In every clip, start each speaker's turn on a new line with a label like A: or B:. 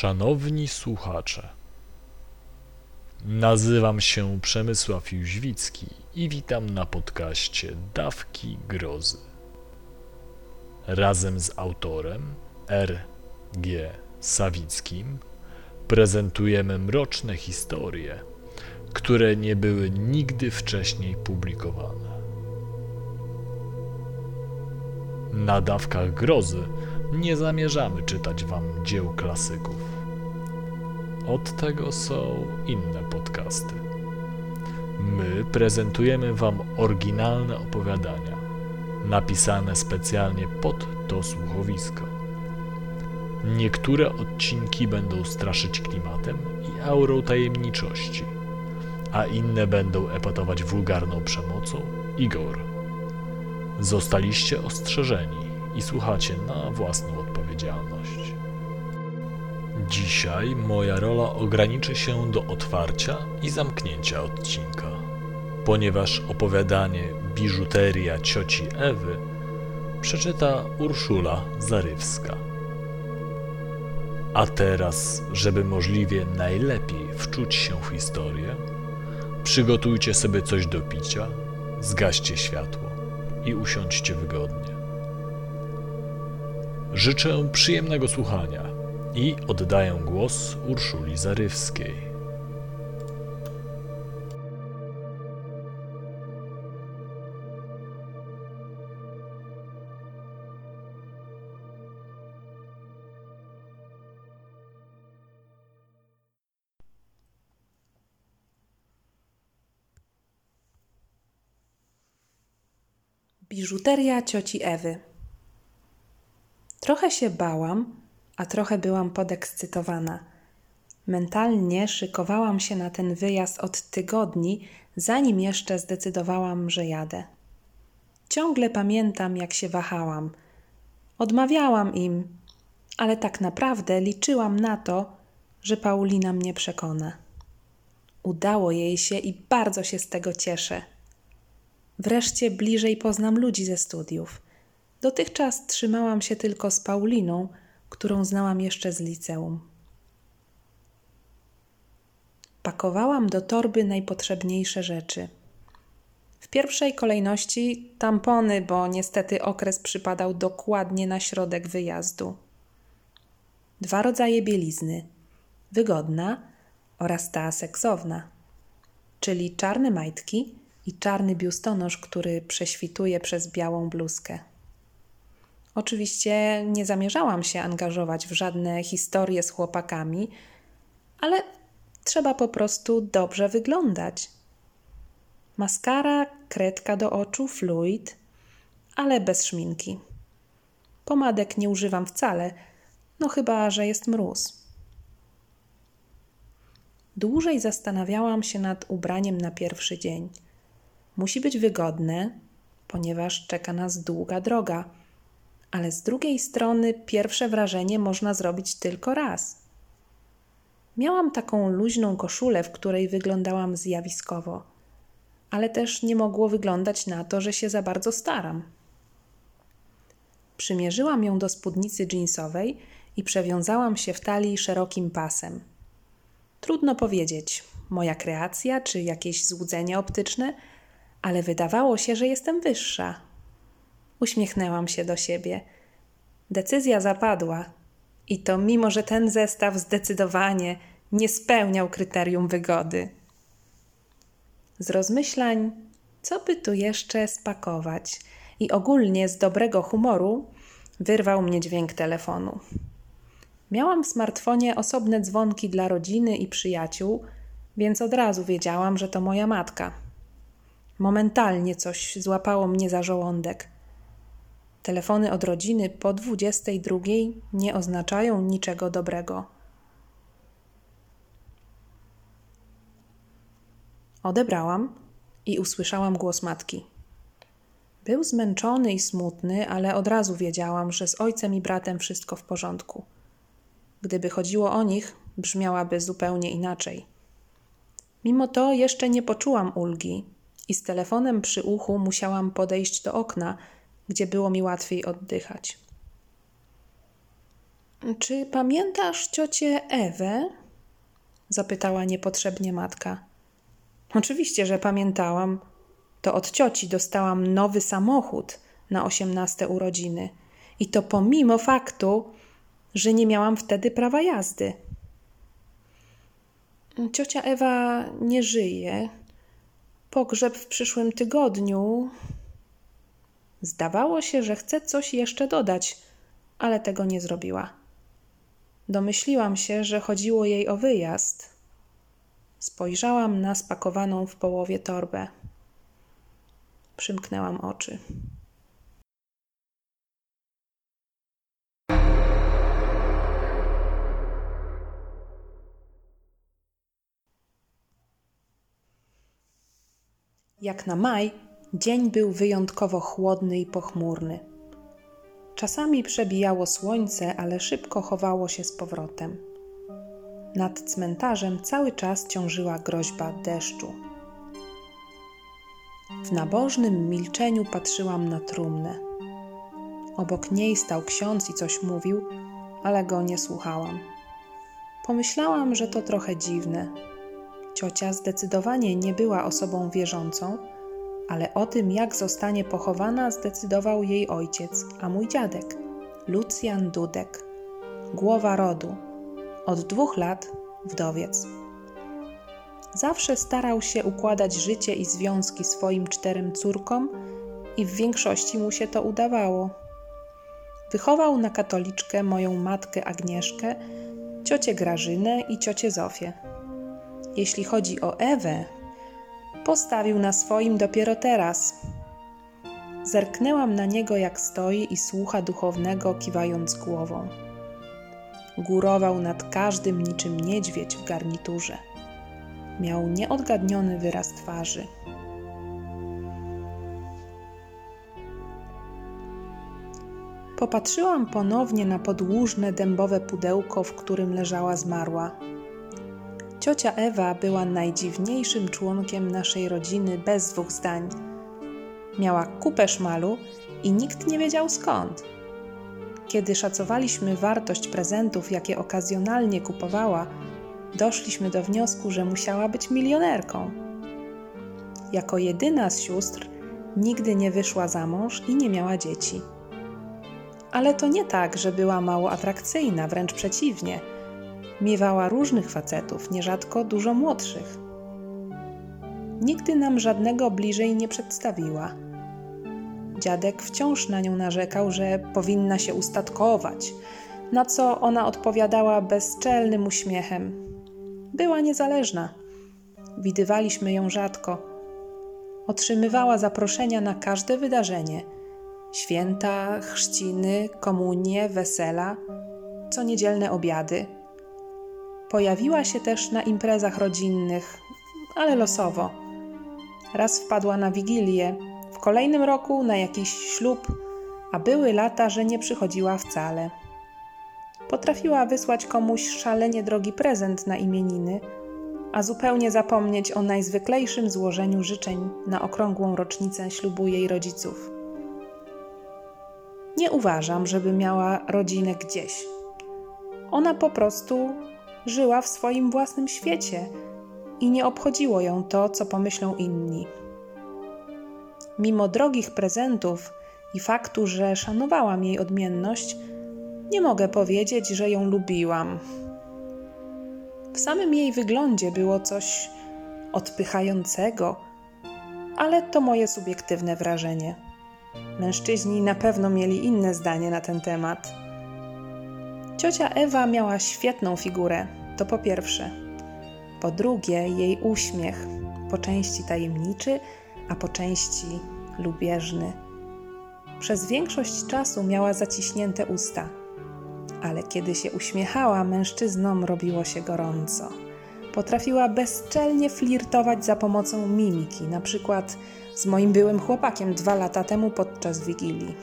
A: Szanowni słuchacze, nazywam się Przemysław Jóźwicki i witam na podcaście Dawki Grozy. Razem z autorem R. G. Sawickim prezentujemy mroczne historie, które nie były nigdy wcześniej publikowane. Na Dawkach Grozy nie zamierzamy czytać Wam dzieł klasyków. Od tego są inne podcasty. My prezentujemy Wam oryginalne opowiadania, napisane specjalnie pod to słuchowisko. Niektóre odcinki będą straszyć klimatem i aurą tajemniczości, a inne będą epatować wulgarną przemocą i gore. Zostaliście ostrzeżeni i słuchacie na własną odpowiedzialność. Dzisiaj moja rola ograniczy się do otwarcia i zamknięcia odcinka, ponieważ opowiadanie Biżuteria cioci Ewy przeczyta Urszula Zarywska. A teraz, żeby możliwie najlepiej wczuć się w historię, przygotujcie sobie coś do picia, zgaście światło i usiądźcie wygodnie. Życzę przyjemnego słuchania i oddaję głos Urszuli Zarywskiej.
B: Biżuteria cioci Ewy. Trochę się bałam, a trochę byłam podekscytowana. Mentalnie szykowałam się na ten wyjazd od tygodni, zanim jeszcze zdecydowałam, że jadę. Ciągle pamiętam, jak się wahałam. Odmawiałam im, ale tak naprawdę liczyłam na to, że Paulina mnie przekona. Udało jej się i bardzo się z tego cieszę. Wreszcie bliżej poznam ludzi ze studiów. Dotychczas trzymałam się tylko z Pauliną, którą znałam jeszcze z liceum. Pakowałam do torby najpotrzebniejsze rzeczy. W pierwszej kolejności tampony, bo niestety okres przypadał dokładnie na środek wyjazdu. Dwa rodzaje bielizny: wygodna oraz ta seksowna, czyli czarne majtki i czarny biustonosz, który prześwituje przez białą bluzkę. Oczywiście nie zamierzałam się angażować w żadne historie z chłopakami, ale trzeba po prostu dobrze wyglądać. Maskara, kredka do oczu, fluid, ale bez szminki. Pomadek nie używam wcale, no chyba, że jest mróz. Dłużej zastanawiałam się nad ubraniem na pierwszy dzień. Musi być wygodne, ponieważ czeka nas długa droga ale z drugiej strony pierwsze wrażenie można zrobić tylko raz. Miałam taką luźną koszulę, w której wyglądałam zjawiskowo, ale też nie mogło wyglądać na to, że się za bardzo staram. Przymierzyłam ją do spódnicy jeansowej i przewiązałam się w talii szerokim pasem. Trudno powiedzieć, moja kreacja czy jakieś złudzenie optyczne, ale wydawało się, że jestem wyższa, Uśmiechnęłam się do siebie. Decyzja zapadła. I to mimo, że ten zestaw zdecydowanie nie spełniał kryterium wygody. Z rozmyślań, co by tu jeszcze spakować, i ogólnie z dobrego humoru, wyrwał mnie dźwięk telefonu. Miałam w smartfonie osobne dzwonki dla rodziny i przyjaciół, więc od razu wiedziałam, że to moja matka. Momentalnie coś złapało mnie za żołądek. Telefony od rodziny po 22 nie oznaczają niczego dobrego. Odebrałam i usłyszałam głos matki. Był zmęczony i smutny, ale od razu wiedziałam, że z ojcem i bratem wszystko w porządku. Gdyby chodziło o nich, brzmiałaby zupełnie inaczej. Mimo to jeszcze nie poczułam ulgi i z telefonem przy uchu musiałam podejść do okna, gdzie było mi łatwiej oddychać. Czy pamiętasz ciocię Ewę? zapytała niepotrzebnie matka. Oczywiście, że pamiętałam. To od cioci dostałam nowy samochód na osiemnaste urodziny. I to pomimo faktu, że nie miałam wtedy prawa jazdy. Ciocia Ewa nie żyje. Pogrzeb w przyszłym tygodniu. Zdawało się, że chce coś jeszcze dodać, ale tego nie zrobiła. Domyśliłam się, że chodziło jej o wyjazd. Spojrzałam na spakowaną w połowie torbę. Przymknęłam oczy. Jak na maj, dzień był wyjątkowo chłodny i pochmurny. Czasami przebijało słońce, ale szybko chowało się z powrotem. Nad cmentarzem cały czas ciążyła groźba deszczu. W nabożnym milczeniu patrzyłam na trumnę. Obok niej stał ksiądz i coś mówił, ale go nie słuchałam. Pomyślałam, że to trochę dziwne. Ciocia zdecydowanie nie była osobą wierzącą, ale o tym, jak zostanie pochowana, zdecydował jej ojciec, a mój dziadek, Lucjan Dudek, głowa rodu, od dwóch lat wdowiec. Zawsze starał się układać życie i związki swoim czterem córkom i w większości mu się to udawało. Wychował na katoliczkę moją matkę Agnieszkę, ciocię Grażynę i ciocię Zofię. Jeśli chodzi o Ewę, postawił na swoim dopiero teraz. Zerknęłam na niego, jak stoi i słucha duchownego, kiwając głową. Górował nad każdym niczym niedźwiedź w garniturze. Miał nieodgadniony wyraz twarzy. Popatrzyłam ponownie na podłużne dębowe pudełko, w którym leżała zmarła. Ciocia Ewa była najdziwniejszym członkiem naszej rodziny bez dwóch zdań. Miała kupę szmalu i nikt nie wiedział skąd. Kiedy szacowaliśmy wartość prezentów, jakie okazjonalnie kupowała, doszliśmy do wniosku, że musiała być milionerką. Jako jedyna z sióstr nigdy nie wyszła za mąż i nie miała dzieci. Ale to nie tak, że była mało atrakcyjna, wręcz przeciwnie. Miewała różnych facetów, nierzadko dużo młodszych. Nigdy nam żadnego bliżej nie przedstawiła. Dziadek wciąż na nią narzekał, że powinna się ustatkować, na co ona odpowiadała bezczelnym uśmiechem. Była niezależna. Widywaliśmy ją rzadko. Otrzymywała zaproszenia na każde wydarzenie święta, chrzciny, komunie, wesela, co niedzielne obiady. Pojawiła się też na imprezach rodzinnych, ale losowo. Raz wpadła na wigilię, w kolejnym roku na jakiś ślub, a były lata, że nie przychodziła wcale. Potrafiła wysłać komuś szalenie drogi prezent na imieniny, a zupełnie zapomnieć o najzwyklejszym złożeniu życzeń na okrągłą rocznicę ślubu jej rodziców. Nie uważam, żeby miała rodzinę gdzieś. Ona po prostu żyła w swoim własnym świecie i nie obchodziło ją to, co pomyślą inni. Mimo drogich prezentów i faktu, że szanowałam jej odmienność, nie mogę powiedzieć, że ją lubiłam. W samym jej wyglądzie było coś odpychającego, ale to moje subiektywne wrażenie. Mężczyźni na pewno mieli inne zdanie na ten temat. Ciocia Ewa miała świetną figurę, to po pierwsze. Po drugie, jej uśmiech, po części tajemniczy, a po części lubieżny. Przez większość czasu miała zaciśnięte usta, ale kiedy się uśmiechała, mężczyznom robiło się gorąco. Potrafiła bezczelnie flirtować za pomocą mimiki, na przykład z moim byłym chłopakiem dwa lata temu podczas wigilii.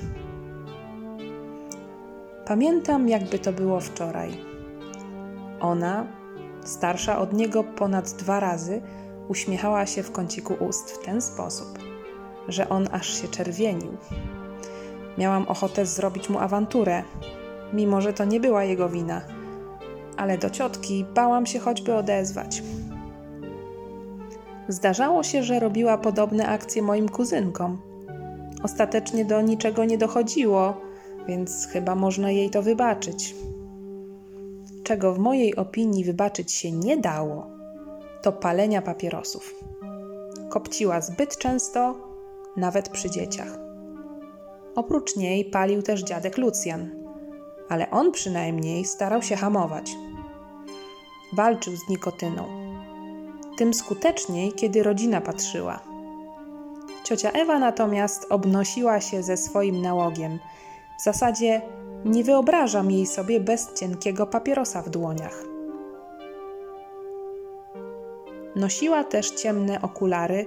B: Pamiętam, jakby to było wczoraj. Ona, starsza od niego ponad dwa razy, uśmiechała się w kąciku ust w ten sposób, że on aż się czerwienił. Miałam ochotę zrobić mu awanturę, mimo że to nie była jego wina. Ale do ciotki bałam się choćby odezwać. Zdarzało się, że robiła podobne akcje moim kuzynkom. Ostatecznie do niczego nie dochodziło, więc chyba można jej to wybaczyć. Czego w mojej opinii wybaczyć się nie dało, to palenia papierosów. Kopciła zbyt często, nawet przy dzieciach. Oprócz niej palił też dziadek Lucjan, ale on przynajmniej starał się hamować. Walczył z nikotyną. Tym skuteczniej, kiedy rodzina patrzyła. Ciocia Ewa natomiast obnosiła się ze swoim nałogiem. W zasadzie nie wyobrażam jej sobie bez cienkiego papierosa w dłoniach. Nosiła też ciemne okulary,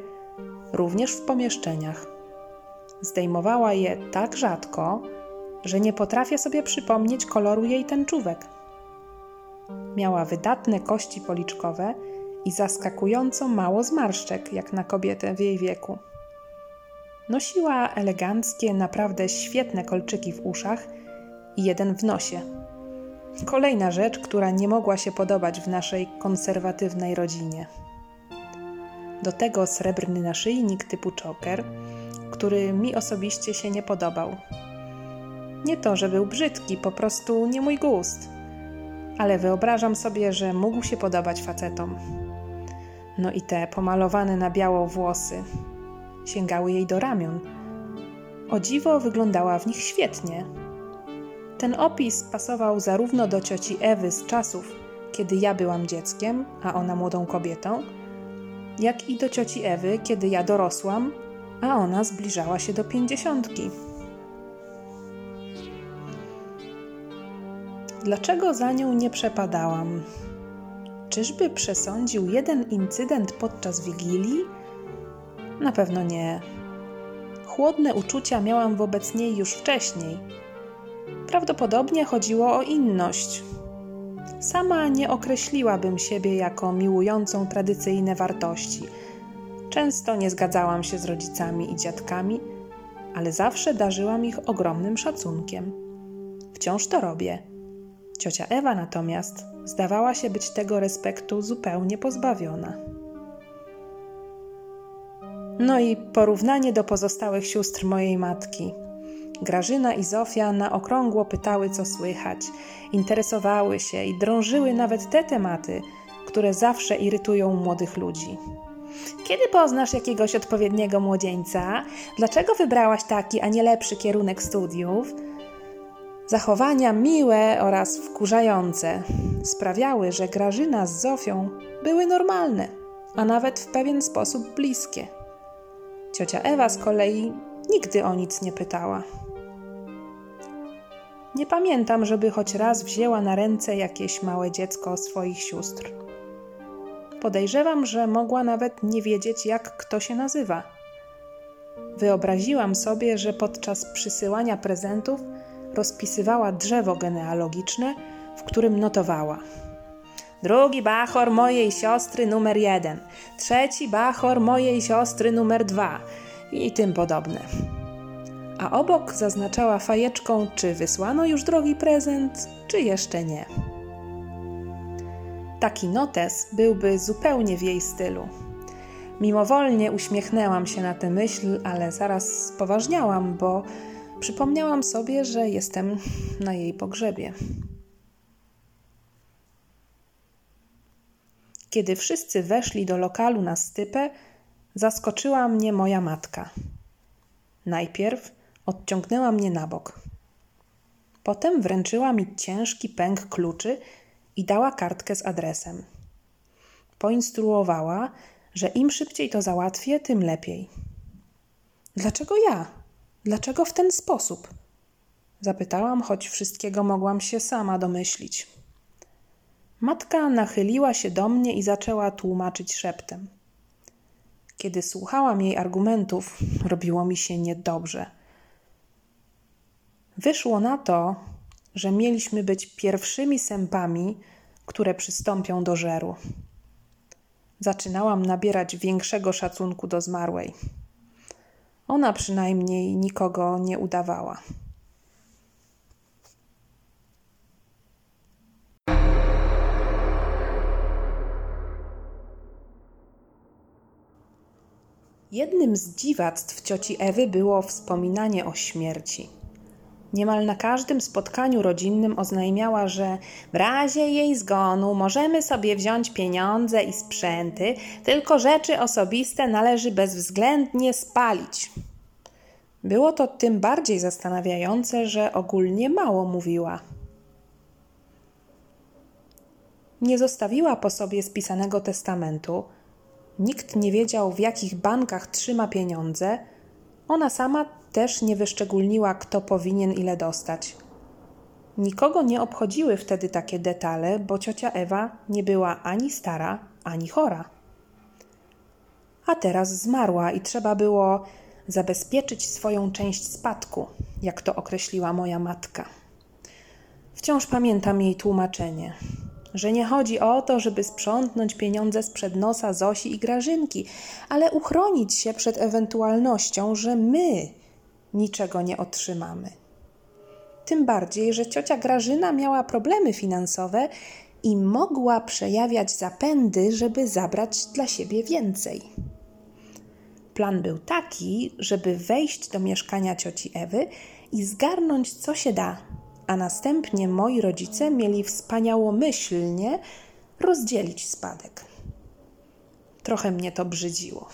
B: również w pomieszczeniach. Zdejmowała je tak rzadko, że nie potrafię sobie przypomnieć koloru jej tęczówek. Miała wydatne kości policzkowe i zaskakująco mało zmarszczek, jak na kobietę w jej wieku. Nosiła eleganckie, naprawdę świetne kolczyki w uszach i jeden w nosie. Kolejna rzecz, która nie mogła się podobać w naszej konserwatywnej rodzinie. Do tego srebrny naszyjnik typu choker, który mi osobiście się nie podobał. Nie to, że był brzydki, po prostu nie mój gust. Ale wyobrażam sobie, że mógł się podobać facetom. No i te pomalowane na biało włosy sięgały jej do ramion. O dziwo wyglądała w nich świetnie. Ten opis pasował zarówno do cioci Ewy z czasów, kiedy ja byłam dzieckiem, a ona młodą kobietą, jak i do cioci Ewy, kiedy ja dorosłam, a ona zbliżała się do pięćdziesiątki. Dlaczego za nią nie przepadałam? Czyżby przesądził jeden incydent podczas wigilii? Na pewno nie. Chłodne uczucia miałam wobec niej już wcześniej. Prawdopodobnie chodziło o inność. Sama nie określiłabym siebie jako miłującą tradycyjne wartości. Często nie zgadzałam się z rodzicami i dziadkami, ale zawsze darzyłam ich ogromnym szacunkiem. Wciąż to robię. Ciocia Ewa natomiast zdawała się być tego respektu zupełnie pozbawiona. No i porównanie do pozostałych sióstr mojej matki. Grażyna i Zofia na okrągło pytały, co słychać, interesowały się i drążyły nawet te tematy, które zawsze irytują młodych ludzi. Kiedy poznasz jakiegoś odpowiedniego młodzieńca? Dlaczego wybrałaś taki, a nie lepszy kierunek studiów? Zachowania miłe oraz wkurzające sprawiały, że Grażyna z Zofią były normalne, a nawet w pewien sposób bliskie. Ciocia Ewa z kolei nigdy o nic nie pytała. Nie pamiętam, żeby choć raz wzięła na ręce jakieś małe dziecko swoich sióstr. Podejrzewam, że mogła nawet nie wiedzieć, jak kto się nazywa. Wyobraziłam sobie, że podczas przysyłania prezentów rozpisywała drzewo genealogiczne, w którym notowała. Drugi bachor mojej siostry numer jeden, trzeci bachor mojej siostry numer dwa i tym podobne. A obok zaznaczała fajeczką, czy wysłano już drogi prezent, czy jeszcze nie. Taki notes byłby zupełnie w jej stylu. Mimowolnie uśmiechnęłam się na tę myśl, ale zaraz spoważniałam, bo przypomniałam sobie, że jestem na jej pogrzebie. Kiedy wszyscy weszli do lokalu na stypę, zaskoczyła mnie moja matka. Najpierw odciągnęła mnie na bok. Potem wręczyła mi ciężki pęk kluczy i dała kartkę z adresem. Poinstruowała, że im szybciej to załatwię, tym lepiej. Dlaczego ja? Dlaczego w ten sposób? Zapytałam, choć wszystkiego mogłam się sama domyślić. Matka nachyliła się do mnie i zaczęła tłumaczyć szeptem. Kiedy słuchałam jej argumentów, robiło mi się niedobrze. Wyszło na to, że mieliśmy być pierwszymi sępami, które przystąpią do żeru. Zaczynałam nabierać większego szacunku do zmarłej. Ona przynajmniej nikogo nie udawała. Jednym z dziwactw cioci Ewy było wspominanie o śmierci. Niemal na każdym spotkaniu rodzinnym oznajmiała, że w razie jej zgonu możemy sobie wziąć pieniądze i sprzęty, tylko rzeczy osobiste należy bezwzględnie spalić. Było to tym bardziej zastanawiające, że ogólnie mało mówiła. Nie zostawiła po sobie spisanego testamentu. Nikt nie wiedział, w jakich bankach trzyma pieniądze. Ona sama też nie wyszczególniła, kto powinien ile dostać. Nikogo nie obchodziły wtedy takie detale, bo ciocia Ewa nie była ani stara, ani chora. A teraz zmarła i trzeba było zabezpieczyć swoją część spadku, jak to określiła moja matka. Wciąż pamiętam jej tłumaczenie, że nie chodzi o to, żeby sprzątnąć pieniądze sprzed nosa Zosi i Grażynki, ale uchronić się przed ewentualnością, że my niczego nie otrzymamy. Tym bardziej, że ciocia Grażyna miała problemy finansowe i mogła przejawiać zapędy, żeby zabrać dla siebie więcej. Plan był taki, żeby wejść do mieszkania cioci Ewy i zgarnąć co się da, a następnie moi rodzice mieli wspaniałomyślnie rozdzielić spadek. Trochę mnie to brzydziło.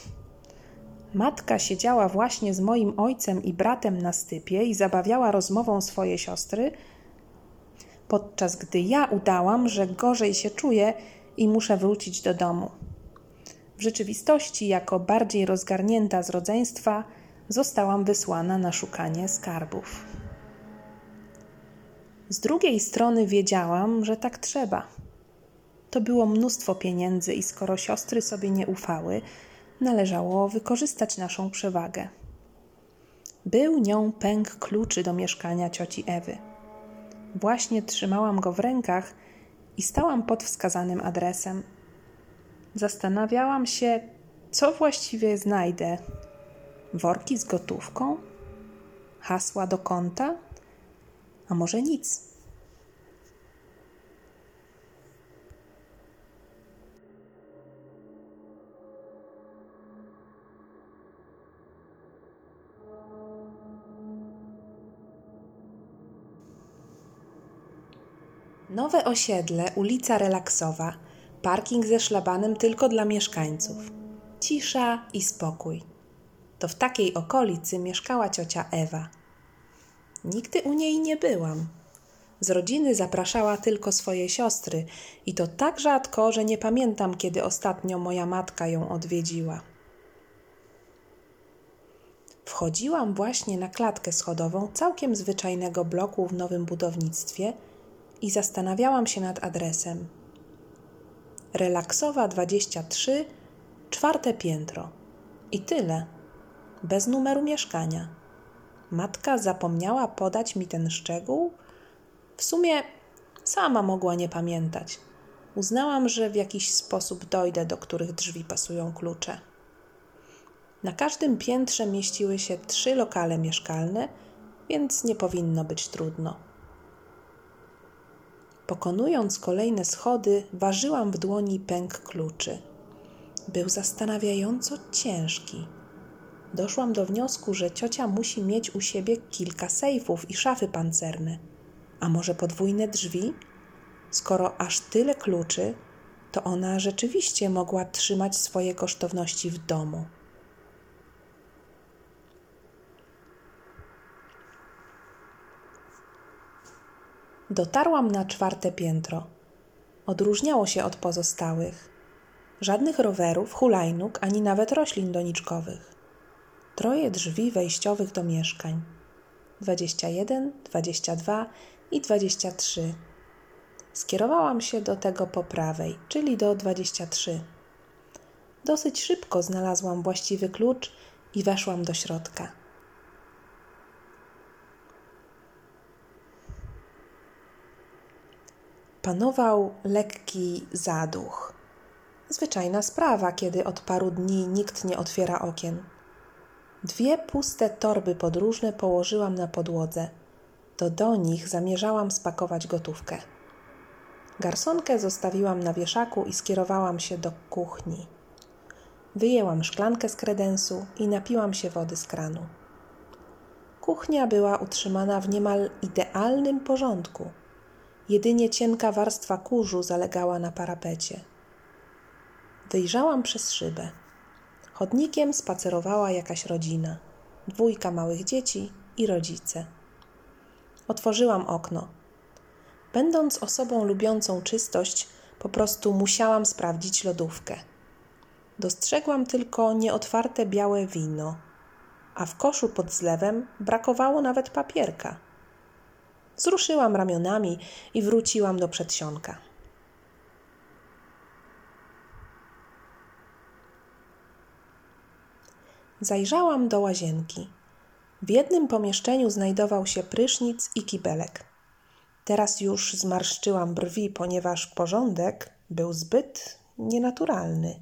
B: Matka siedziała właśnie z moim ojcem i bratem na stypie i zabawiała rozmową swoje siostry, podczas gdy ja udałam, że gorzej się czuję i muszę wrócić do domu. W rzeczywistości, jako bardziej rozgarnięta z rodzeństwa, zostałam wysłana na szukanie skarbów. Z drugiej strony wiedziałam, że tak trzeba. To było mnóstwo pieniędzy i skoro siostry sobie nie ufały, należało wykorzystać naszą przewagę. Był nią pęk kluczy do mieszkania cioci Ewy. Właśnie trzymałam go w rękach i stałam pod wskazanym adresem. Zastanawiałam się, co właściwie znajdę. Worki z gotówką? Hasła do konta? A może nic? Nowe osiedle, ulica Relaksowa, parking ze szlabanem tylko dla mieszkańców. Cisza i spokój. To w takiej okolicy mieszkała ciocia Ewa. Nigdy u niej nie byłam. Z rodziny zapraszała tylko swoje siostry i to tak rzadko, że nie pamiętam, kiedy ostatnio moja matka ją odwiedziła. Wchodziłam właśnie na klatkę schodową całkiem zwyczajnego bloku w nowym budownictwie i zastanawiałam się nad adresem. Relaksowa 23, czwarte piętro. I tyle. Bez numeru mieszkania. Matka zapomniała podać mi ten szczegół? W sumie sama mogła nie pamiętać. Uznałam, że w jakiś sposób dojdę, do których drzwi pasują klucze. Na każdym piętrze mieściły się trzy lokale mieszkalne, więc nie powinno być trudno. Pokonując kolejne schody, ważyłam w dłoni pęk kluczy. Był zastanawiająco ciężki. Doszłam do wniosku, że ciocia musi mieć u siebie kilka sejfów i szafy pancerne. A może podwójne drzwi? Skoro aż tyle kluczy, to ona rzeczywiście mogła trzymać swoje kosztowności w domu. Dotarłam na czwarte piętro. Odróżniało się od pozostałych. Żadnych rowerów, hulajnóg, ani nawet roślin doniczkowych. Troje drzwi wejściowych do mieszkań. 21, 22 i 23. Skierowałam się do tego po prawej, czyli do 23. Dosyć szybko znalazłam właściwy klucz i weszłam do środka. Panował lekki zaduch. Zwyczajna sprawa, kiedy od paru dni nikt nie otwiera okien. Dwie puste torby podróżne położyłam na podłodze. To do nich zamierzałam spakować gotówkę. Garsonkę zostawiłam na wieszaku i skierowałam się do kuchni. Wyjęłam szklankę z kredensu i napiłam się wody z kranu. Kuchnia była utrzymana w niemal idealnym porządku. Jedynie cienka warstwa kurzu zalegała na parapecie. Wyjrzałam przez szybę. Chodnikiem spacerowała jakaś rodzina. Dwójka małych dzieci i rodzice. Otworzyłam okno. Będąc osobą lubiącą czystość, po prostu musiałam sprawdzić lodówkę. Dostrzegłam tylko nieotwarte białe wino, a w koszu pod zlewem brakowało nawet papierka. Wzruszyłam ramionami i wróciłam do przedsionka. Zajrzałam do łazienki. W jednym pomieszczeniu znajdował się prysznic i kibelek. Teraz już zmarszczyłam brwi, ponieważ porządek był zbyt nienaturalny.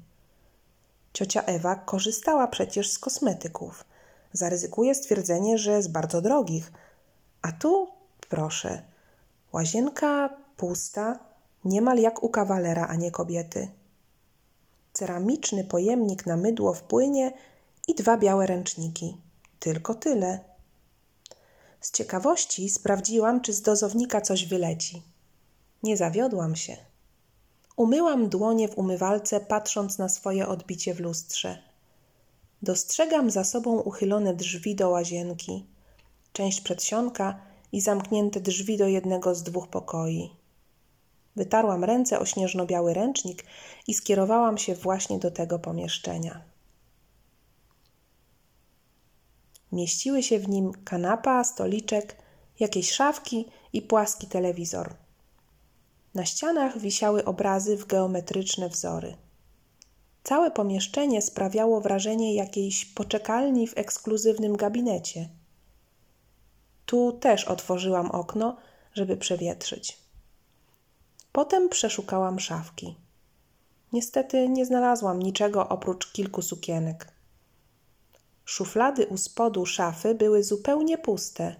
B: Ciocia Ewa korzystała przecież z kosmetyków. Zaryzykuję stwierdzenie, że z bardzo drogich. A tu, proszę, łazienka pusta, niemal jak u kawalera, a nie kobiety. Ceramiczny pojemnik na mydło w płynie i dwa białe ręczniki. Tylko tyle. Z ciekawości sprawdziłam, czy z dozownika coś wyleci. Nie zawiodłam się. Umyłam dłonie w umywalce, patrząc na swoje odbicie w lustrze. Dostrzegam za sobą uchylone drzwi do łazienki, część przedsionka i zamknięte drzwi do jednego z dwóch pokoi. Wytarłam ręce o śnieżno-biały ręcznik i skierowałam się właśnie do tego pomieszczenia. Mieściły się w nim kanapa, stoliczek, jakieś szafki i płaski telewizor. Na ścianach wisiały obrazy w geometryczne wzory. Całe pomieszczenie sprawiało wrażenie jakiejś poczekalni w ekskluzywnym gabinecie. Tu też otworzyłam okno, żeby przewietrzyć. Potem przeszukałam szafki. Niestety nie znalazłam niczego oprócz kilku sukienek. Szuflady u spodu szafy były zupełnie puste.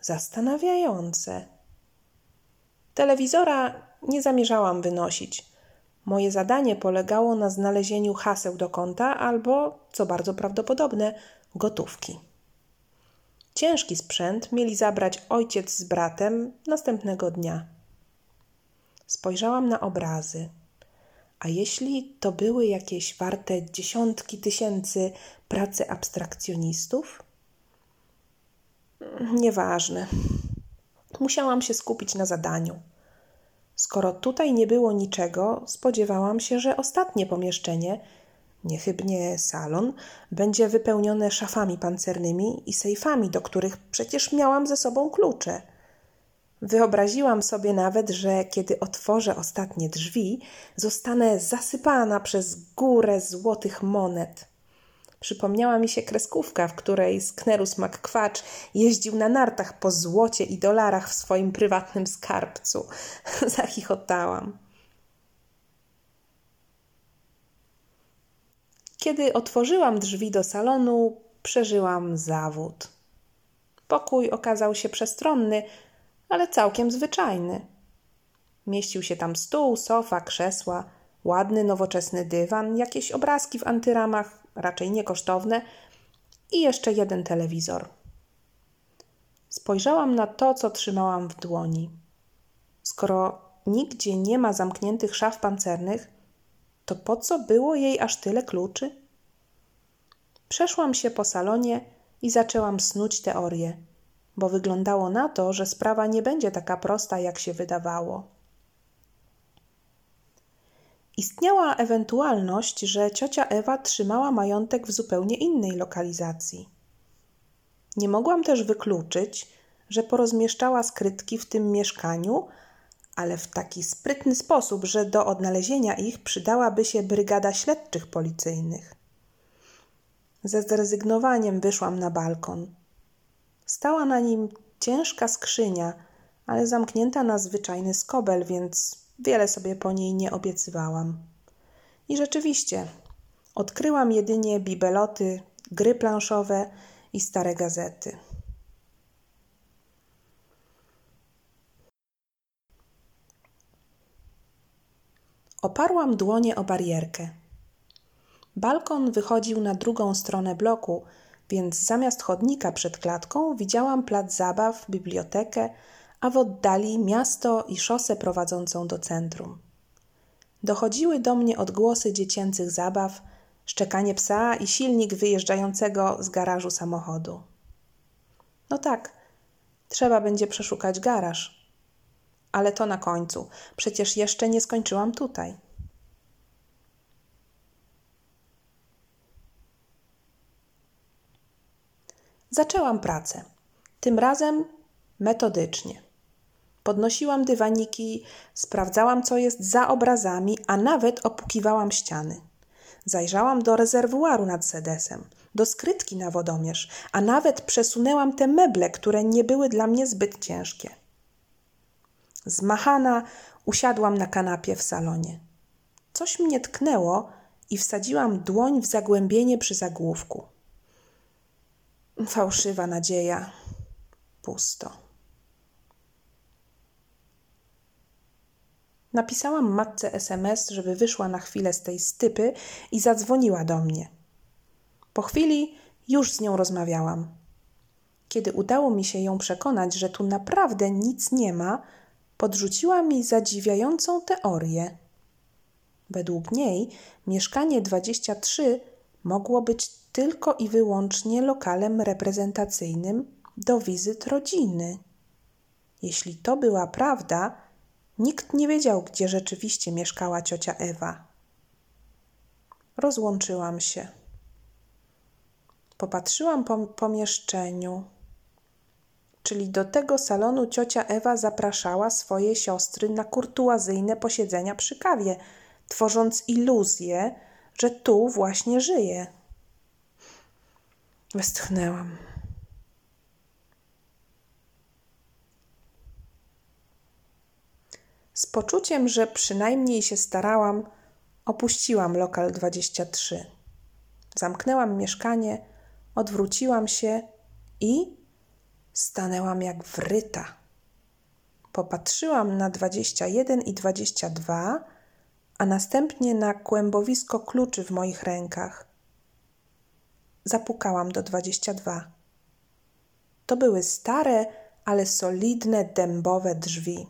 B: Zastanawiające. Telewizora nie zamierzałam wynosić. Moje zadanie polegało na znalezieniu haseł do konta albo, co bardzo prawdopodobne, gotówki. Ciężki sprzęt mieli zabrać ojciec z bratem następnego dnia. Spojrzałam na obrazy. A jeśli to były jakieś warte dziesiątki tysięcy pracy abstrakcjonistów? Nieważne. Musiałam się skupić na zadaniu. Skoro tutaj nie było niczego, spodziewałam się, że ostatnie pomieszczenie, niechybnie salon, będzie wypełnione szafami pancernymi i sejfami, do których przecież miałam ze sobą klucze. Wyobraziłam sobie nawet, że kiedy otworzę ostatnie drzwi, zostanę zasypana przez górę złotych monet. Przypomniała mi się kreskówka, w której Sknerus McQuatch jeździł na nartach po złocie i dolarach w swoim prywatnym skarbcu. Zachichotałam. Kiedy otworzyłam drzwi do salonu, przeżyłam zawód. Pokój okazał się przestronny, ale całkiem zwyczajny. Mieścił się tam stół, sofa, krzesła, ładny, nowoczesny dywan, jakieś obrazki w antyramach, raczej niekosztowne, i jeszcze jeden telewizor. Spojrzałam na to, co trzymałam w dłoni. Skoro nigdzie nie ma zamkniętych szaf pancernych, to po co było jej aż tyle kluczy? Przeszłam się po salonie i zaczęłam snuć teorię, bo wyglądało na to, że sprawa nie będzie taka prosta, jak się wydawało. Istniała ewentualność, że ciocia Ewa trzymała majątek w zupełnie innej lokalizacji. Nie mogłam też wykluczyć, że porozmieszczała skrytki w tym mieszkaniu, ale w taki sprytny sposób, że do odnalezienia ich przydałaby się brygada śledczych policyjnych. Ze zrezygnowaniem wyszłam na balkon. Stała na nim ciężka skrzynia, ale zamknięta na zwyczajny skobel, więc wiele sobie po niej nie obiecywałam. I rzeczywiście, odkryłam jedynie bibeloty, gry planszowe i stare gazety. Oparłam dłonie o barierkę. Balkon wychodził na drugą stronę bloku, więc zamiast chodnika przed klatką widziałam plac zabaw, bibliotekę, a w oddali miasto i szosę prowadzącą do centrum. Dochodziły do mnie odgłosy dziecięcych zabaw, szczekanie psa i silnik wyjeżdżającego z garażu samochodu. No tak, trzeba będzie przeszukać garaż. Ale to na końcu. Przecież jeszcze nie skończyłam tutaj. Zaczęłam pracę. Tym razem metodycznie. Podnosiłam dywaniki, sprawdzałam, co jest za obrazami, a nawet opukiwałam ściany. Zajrzałam do rezerwuaru nad sedesem, do skrytki na wodomierz, a nawet przesunęłam te meble, które nie były dla mnie zbyt ciężkie. Zmachana usiadłam na kanapie w salonie. Coś mnie tknęło i wsadziłam dłoń w zagłębienie przy zagłówku. Fałszywa nadzieja. Pusto. Napisałam matce SMS, żeby wyszła na chwilę z tej stypy i zadzwoniła do mnie. Po chwili już z nią rozmawiałam. Kiedy udało mi się ją przekonać, że tu naprawdę nic nie ma, podrzuciła mi zadziwiającą teorię. Według niej mieszkanie 23 mogło być tylko i wyłącznie lokalem reprezentacyjnym do wizyt rodziny. Jeśli to była prawda, nikt nie wiedział, gdzie rzeczywiście mieszkała ciocia Ewa. Rozłączyłam się. Popatrzyłam po pomieszczeniu. Czyli do tego salonu ciocia Ewa zapraszała swoje siostry na kurtuazyjne posiedzenia przy kawie, tworząc iluzję, że tu właśnie żyje. Westchnęłam. Z poczuciem, że przynajmniej się starałam, opuściłam lokal 23. Zamknęłam mieszkanie, odwróciłam się i stanęłam jak wryta. Popatrzyłam na 21 i 22, a następnie na kłębowisko kluczy w moich rękach. Zapukałam do 22. To były stare, ale solidne dębowe drzwi.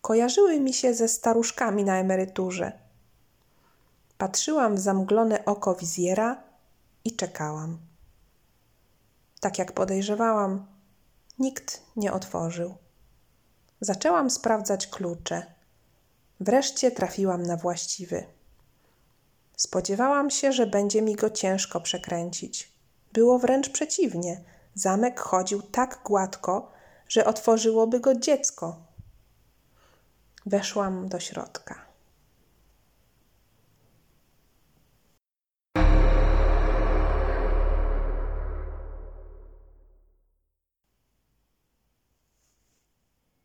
B: Kojarzyły mi się ze staruszkami na emeryturze. Patrzyłam w zamglone oko wizjera i czekałam. Tak jak podejrzewałam, nikt nie otworzył. Zaczęłam sprawdzać klucze. Wreszcie trafiłam na właściwy. Spodziewałam się, że będzie mi go ciężko przekręcić. Było wręcz przeciwnie. Zamek chodził tak gładko, że otworzyłoby go dziecko. Weszłam do środka.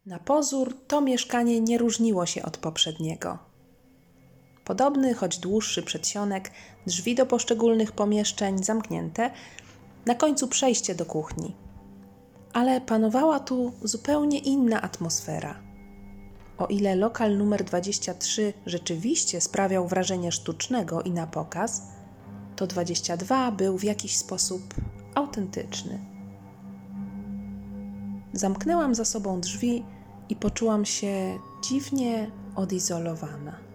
B: Na pozór to mieszkanie nie różniło się od poprzedniego. Podobny, choć dłuższy przedsionek, drzwi do poszczególnych pomieszczeń zamknięte, na końcu przejście do kuchni. Ale panowała tu zupełnie inna atmosfera. O ile lokal numer 23 rzeczywiście sprawiał wrażenie sztucznego i na pokaz, to 22 był w jakiś sposób autentyczny. Zamknęłam za sobą drzwi i poczułam się dziwnie odizolowana.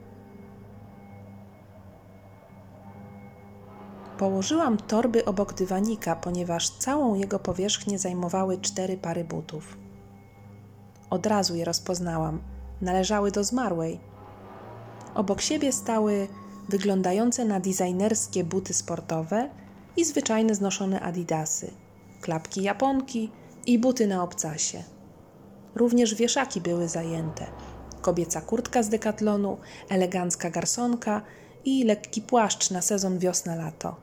B: Położyłam torby obok dywanika, ponieważ całą jego powierzchnię zajmowały cztery pary butów. Od razu je rozpoznałam. Należały do zmarłej. Obok siebie stały wyglądające na designerskie buty sportowe i zwyczajne znoszone adidasy, klapki japonki i buty na obcasie. Również wieszaki były zajęte. Kobieca kurtka z dekatlonu, elegancka garsonka i lekki płaszcz na sezon wiosna-lato.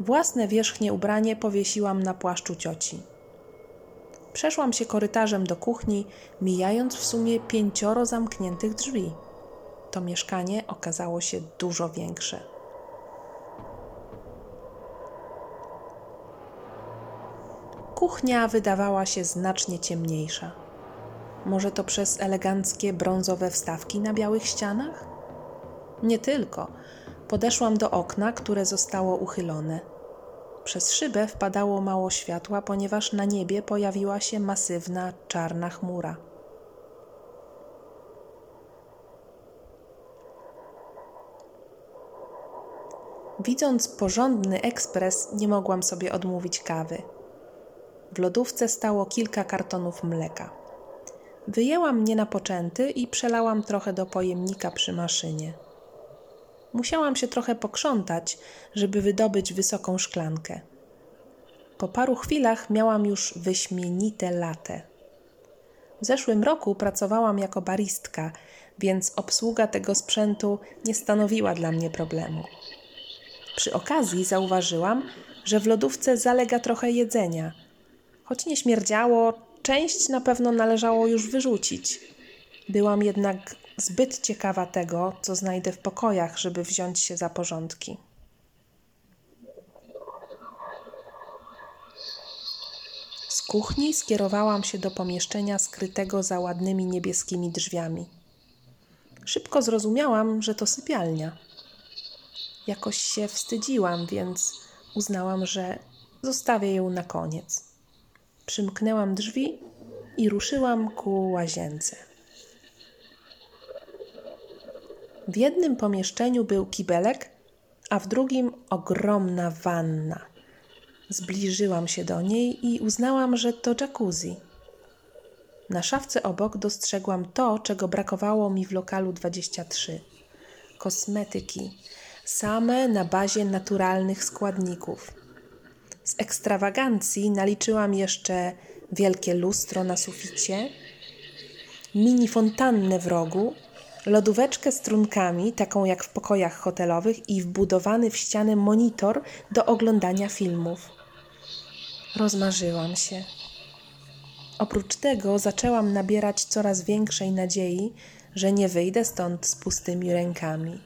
B: Własne wierzchnie ubranie powiesiłam na płaszczu cioci. Przeszłam się korytarzem do kuchni, mijając w sumie pięcioro zamkniętych drzwi. To mieszkanie okazało się dużo większe. Kuchnia wydawała się znacznie ciemniejsza. Może to przez eleganckie brązowe wstawki na białych ścianach? Nie tylko. Podeszłam do okna, które zostało uchylone. Przez szybę wpadało mało światła, ponieważ na niebie pojawiła się masywna czarna chmura. Widząc porządny ekspres, nie mogłam sobie odmówić kawy. W lodówce stało kilka kartonów mleka. Wyjęłam nienapoczęty i przelałam trochę do pojemnika przy maszynie. Musiałam się trochę pokrzątać, żeby wydobyć wysoką szklankę. Po paru chwilach miałam już wyśmienite latę. W zeszłym roku pracowałam jako baristka, więc obsługa tego sprzętu nie stanowiła dla mnie problemu. Przy okazji zauważyłam, że w lodówce zalega trochę jedzenia. Choć nie śmierdziało, część na pewno należało już wyrzucić. Byłam jednak zbyt ciekawa tego, co znajdę w pokojach, żeby wziąć się za porządki. Z kuchni skierowałam się do pomieszczenia skrytego za ładnymi niebieskimi drzwiami. Szybko zrozumiałam, że to sypialnia. Jakoś się wstydziłam, więc uznałam, że zostawię ją na koniec. Przymknęłam drzwi i ruszyłam ku łazience. W jednym pomieszczeniu był kibelek, a w drugim ogromna wanna. Zbliżyłam się do niej i uznałam, że to jacuzzi. Na szafce obok dostrzegłam to, czego brakowało mi w lokalu 23 kosmetyki, same na bazie naturalnych składników. Z ekstrawagancji naliczyłam jeszcze wielkie lustro na suficie, mini fontannę w rogu, lodóweczkę z trunkami, taką jak w pokojach hotelowych, i wbudowany w ścianę monitor do oglądania filmów. Rozmarzyłam się. Oprócz tego zaczęłam nabierać coraz większej nadziei, że nie wyjdę stąd z pustymi rękami.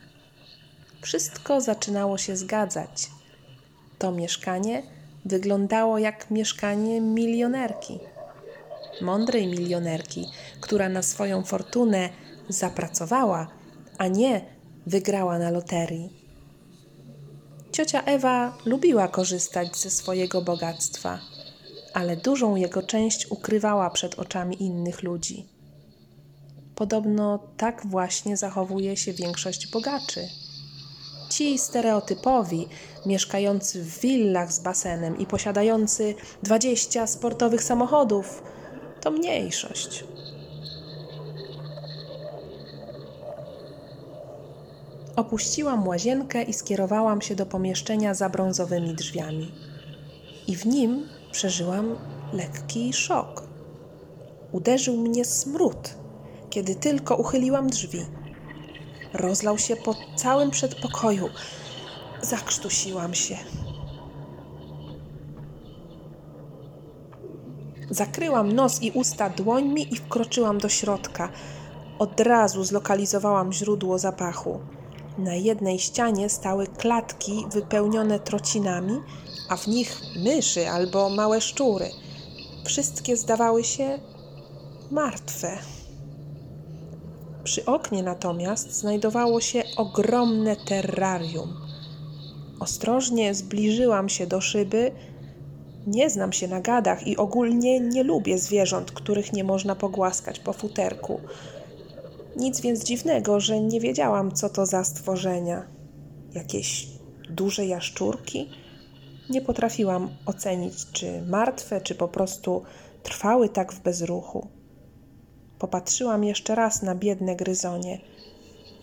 B: Wszystko zaczynało się zgadzać. To mieszkanie wyglądało jak mieszkanie milionerki. Mądrej milionerki, która na swoją fortunę zapracowała, a nie wygrała na loterii. Ciocia Ewa lubiła korzystać ze swojego bogactwa, ale dużą jego część ukrywała przed oczami innych ludzi. Podobno tak właśnie zachowuje się większość bogaczy. Ci stereotypowi, mieszkający w willach z basenem i posiadający 20 sportowych samochodów, to mniejszość. Opuściłam łazienkę i skierowałam się do pomieszczenia za brązowymi drzwiami. I w nim przeżyłam lekki szok. Uderzył mnie smród, kiedy tylko uchyliłam drzwi. Rozlał się po całym przedpokoju. Zakrztusiłam się. Zakryłam nos i usta dłońmi i wkroczyłam do środka. Od razu zlokalizowałam źródło zapachu. Na jednej ścianie stały klatki wypełnione trocinami, a w nich myszy albo małe szczury. Wszystkie zdawały się martwe. Przy oknie natomiast znajdowało się ogromne terrarium. Ostrożnie zbliżyłam się do szyby. Nie znam się na gadach i ogólnie nie lubię zwierząt, których nie można pogłaskać po futerku. Nic więc dziwnego, że nie wiedziałam, co to za stworzenia. Jakieś duże jaszczurki? Nie potrafiłam ocenić, czy martwe, czy po prostu trwały tak w bezruchu. Popatrzyłam jeszcze raz na biedne gryzonie.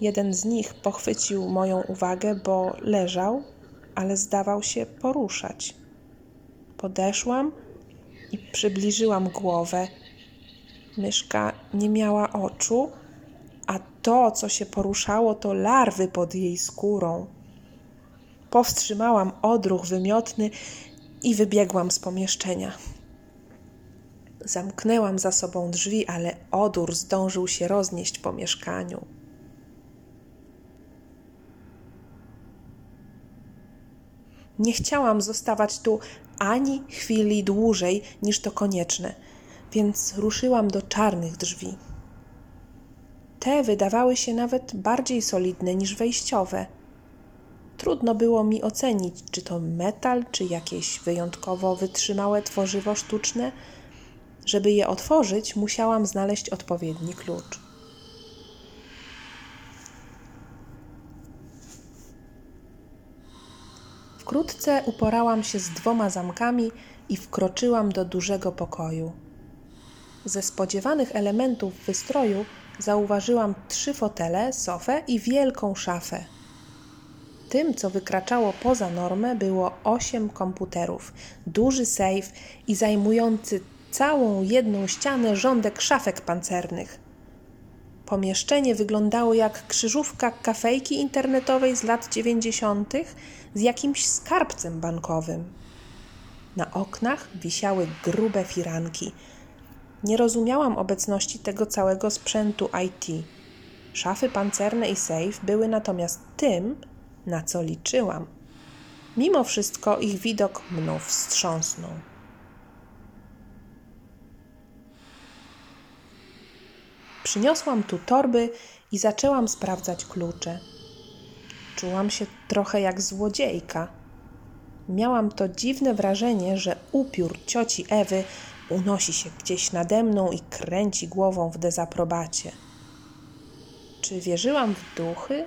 B: Jeden z nich pochwycił moją uwagę, bo leżał, ale zdawał się poruszać. Podeszłam i przybliżyłam głowę. Myszka nie miała oczu, a to, co się poruszało, to larwy pod jej skórą. Powstrzymałam odruch wymiotny i wybiegłam z pomieszczenia. Zamknęłam za sobą drzwi, ale odór zdążył się roznieść po mieszkaniu. Nie chciałam zostawać tu ani chwili dłużej niż to konieczne, więc ruszyłam do czarnych drzwi. Te wydawały się nawet bardziej solidne niż wejściowe. Trudno było mi ocenić, czy to metal, czy jakieś wyjątkowo wytrzymałe tworzywo sztuczne. Żeby je otworzyć, musiałam znaleźć odpowiedni klucz. Wkrótce uporałam się z dwoma zamkami i wkroczyłam do dużego pokoju. Ze spodziewanych elementów wystroju zauważyłam trzy fotele, sofę i wielką szafę. Tym, co wykraczało poza normę, było osiem komputerów, duży sejf i zajmujący całą jedną ścianę rządek szafek pancernych. Pomieszczenie wyglądało jak krzyżówka kafejki internetowej z lat dziewięćdziesiątych z jakimś skarbcem bankowym. Na oknach wisiały grube firanki. Nie rozumiałam obecności tego całego sprzętu IT. Szafy pancerne i sejf były natomiast tym, na co liczyłam. Mimo wszystko ich widok mną wstrząsnął. Przyniosłam tu torby i zaczęłam sprawdzać klucze. Czułam się trochę jak złodziejka. Miałam to dziwne wrażenie, że upiór cioci Ewy unosi się gdzieś nade mną i kręci głową w dezaprobacie. Czy wierzyłam w duchy?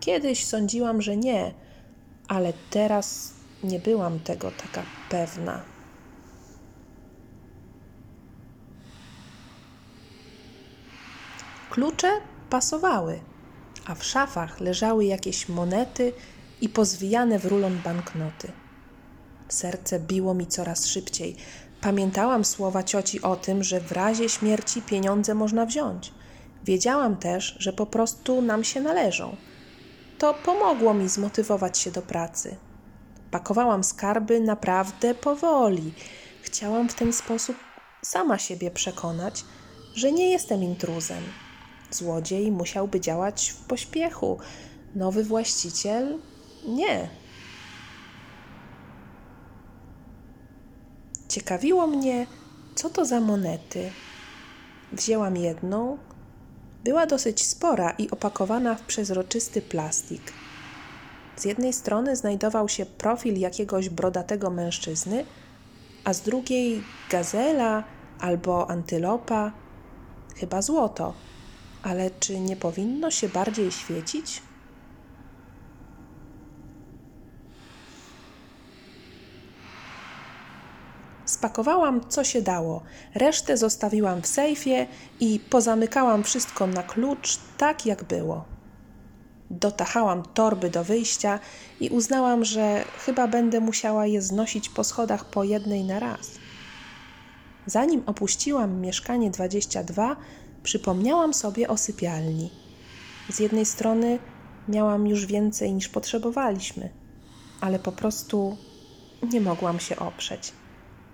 B: Kiedyś sądziłam, że nie, ale teraz nie byłam tego taka pewna. Klucze pasowały, a w szafach leżały jakieś monety i pozwijane w rulon banknoty. Serce biło mi coraz szybciej. Pamiętałam słowa cioci o tym, że w razie śmierci pieniądze można wziąć. Wiedziałam też, że po prostu nam się należą. To pomogło mi zmotywować się do pracy. Pakowałam skarby naprawdę powoli. Chciałam w ten sposób sama siebie przekonać, że nie jestem intruzem. Złodziej musiałby działać w pośpiechu, nowy właściciel nie. Ciekawiło mnie, co to za monety. Wzięłam jedną. Była dosyć spora i opakowana w przezroczysty plastik. Z jednej strony znajdował się profil jakiegoś brodatego mężczyzny, a z drugiej gazela albo antylopa, chyba złoto. Ale czy nie powinno się bardziej świecić? Spakowałam co się dało, resztę zostawiłam w sejfie i pozamykałam wszystko na klucz, tak jak było. Dotachałam torby do wyjścia i uznałam, że chyba będę musiała je znosić po schodach po jednej na raz. Zanim opuściłam mieszkanie 22, przypomniałam sobie o sypialni. Z jednej strony miałam już więcej niż potrzebowaliśmy, ale po prostu nie mogłam się oprzeć.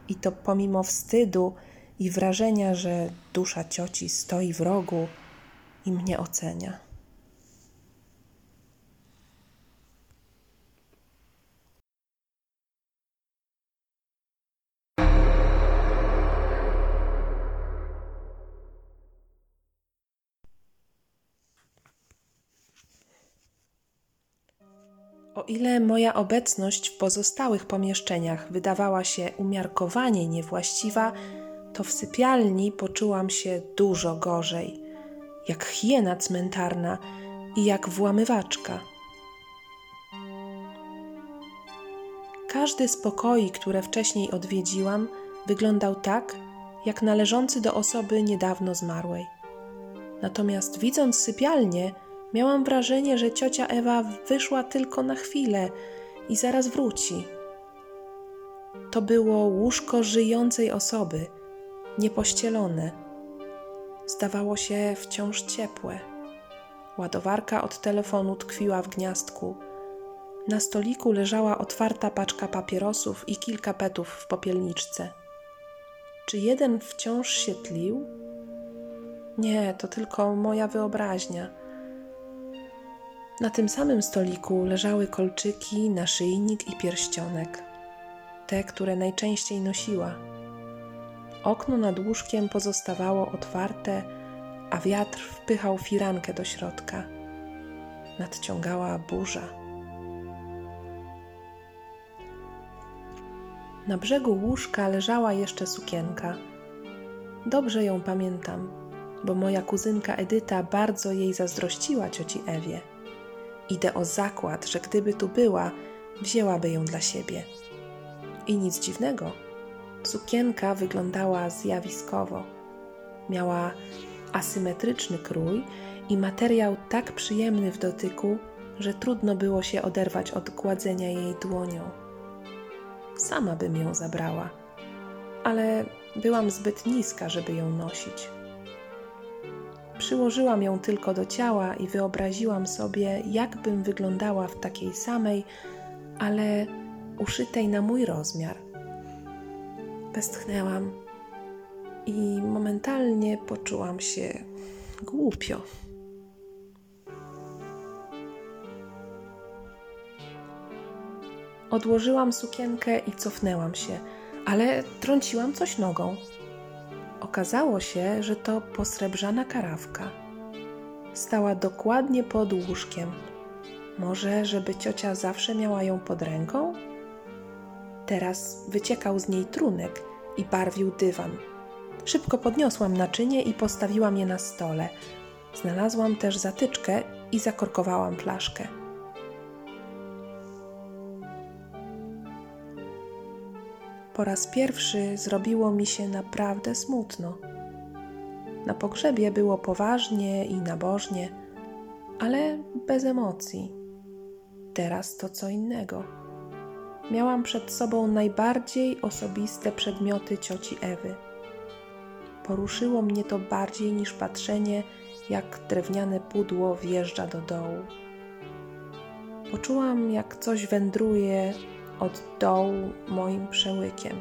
B: I to pomimo wstydu i wrażenia, że dusza cioci stoi w rogu i mnie ocenia. O ile moja obecność w pozostałych pomieszczeniach wydawała się umiarkowanie niewłaściwa, to w sypialni poczułam się dużo gorzej, jak hiena cmentarna i jak włamywaczka. Każdy z pokoi, które wcześniej odwiedziłam, wyglądał tak, jak należący do osoby niedawno zmarłej. Natomiast widząc sypialnię, Miałam wrażenie, że ciocia Ewa wyszła tylko na chwilę i zaraz wróci. To było łóżko żyjącej osoby, niepościelone. Zdawało się wciąż ciepłe. Ładowarka od telefonu tkwiła w gniazdku. Na stoliku leżała otwarta paczka papierosów i kilka petów w popielniczce. Czy jeden wciąż się tlił? Nie, to tylko moja wyobraźnia. Na tym samym stoliku leżały kolczyki, naszyjnik i pierścionek, te, które najczęściej nosiła. Okno nad łóżkiem pozostawało otwarte, a wiatr wpychał firankę do środka. Nadciągała burza. Na brzegu łóżka leżała jeszcze sukienka. Dobrze ją pamiętam, bo moja kuzynka Edyta bardzo jej zazdrościła cioci Ewie. Idę o zakład, że gdyby tu była, wzięłaby ją dla siebie. I nic dziwnego, sukienka wyglądała zjawiskowo. Miała asymetryczny krój i materiał tak przyjemny w dotyku, że trudno było się oderwać od gładzenia jej dłonią. Sama bym ją zabrała, ale byłam zbyt niska, żeby ją nosić. Przyłożyłam ją tylko do ciała i wyobraziłam sobie, jakbym wyglądała w takiej samej, ale uszytej na mój rozmiar. Westchnęłam i momentalnie poczułam się głupio. Odłożyłam sukienkę i cofnęłam się, ale trąciłam coś nogą. Okazało się, że to posrebrzana karawka. Stała dokładnie pod łóżkiem. Może, żeby ciocia zawsze miała ją pod ręką? Teraz wyciekał z niej trunek i barwił dywan. Szybko podniosłam naczynie i postawiłam je na stole. Znalazłam też zatyczkę i zakorkowałam flaszkę. Po raz pierwszy zrobiło mi się naprawdę smutno. Na pogrzebie było poważnie i nabożnie, ale bez emocji. Teraz to co innego. Miałam przed sobą najbardziej osobiste przedmioty cioci Ewy. Poruszyło mnie to bardziej niż patrzenie, jak drewniane pudło wjeżdża do dołu. Poczułam, jak coś wędruje od dołu moim przełykiem.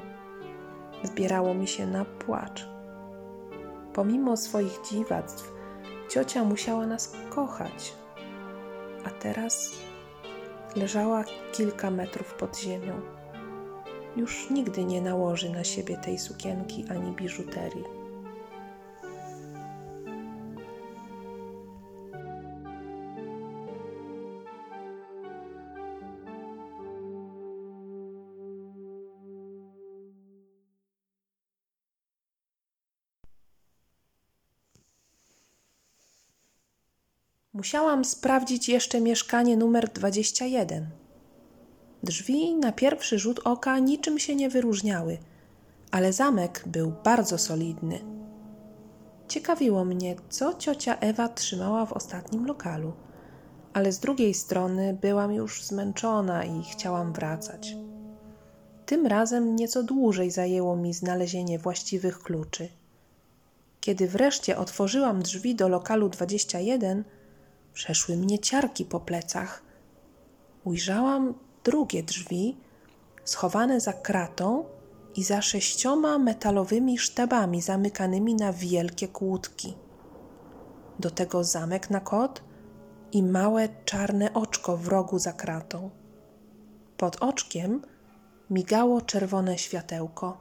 B: Zbierało mi się na płacz. Pomimo swoich dziwactw, ciocia musiała nas kochać, a teraz leżała kilka metrów pod ziemią. Już nigdy nie nałoży na siebie tej sukienki ani biżuterii. Musiałam sprawdzić jeszcze mieszkanie numer 21. Drzwi na pierwszy rzut oka niczym się nie wyróżniały, ale zamek był bardzo solidny. Ciekawiło mnie, co ciocia Ewa trzymała w ostatnim lokalu, ale z drugiej strony byłam już zmęczona i chciałam wracać. Tym razem nieco dłużej zajęło mi znalezienie właściwych kluczy. Kiedy wreszcie otworzyłam drzwi do lokalu 21, przeszły mnie ciarki po plecach. Ujrzałam drugie drzwi, schowane za kratą i za sześcioma metalowymi sztabami zamykanymi na wielkie kłódki. Do tego zamek na kot i małe czarne oczko w rogu za kratą. Pod oczkiem migało czerwone światełko.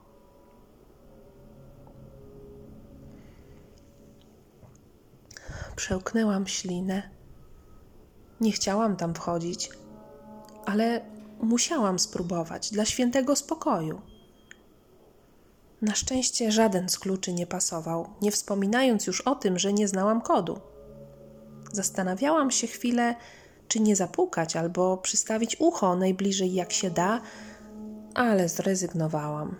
B: Przełknęłam ślinę. Nie chciałam tam wchodzić, ale musiałam spróbować dla świętego spokoju. Na szczęście żaden z kluczy nie pasował, nie wspominając już o tym, że nie znałam kodu. Zastanawiałam się chwilę, czy nie zapukać albo przystawić ucho najbliżej jak się da, ale zrezygnowałam.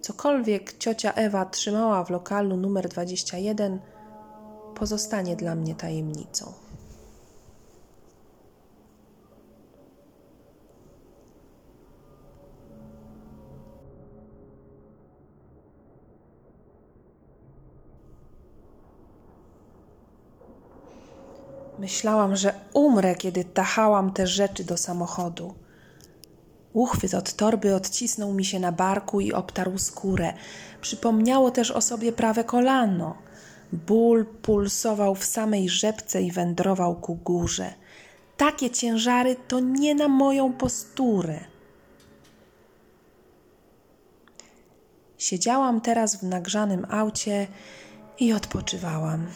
B: Cokolwiek ciocia Ewa trzymała w lokalu numer 21, pozostanie dla mnie tajemnicą. Myślałam, że umrę, kiedy tachałam te rzeczy do samochodu. Uchwyt od torby odcisnął mi się na barku i obtarł skórę. Przypomniało też o sobie prawe kolano. Ból pulsował w samej rzepce i wędrował ku górze. Takie ciężary to nie na moją posturę. Siedziałam teraz w nagrzanym aucie i odpoczywałam.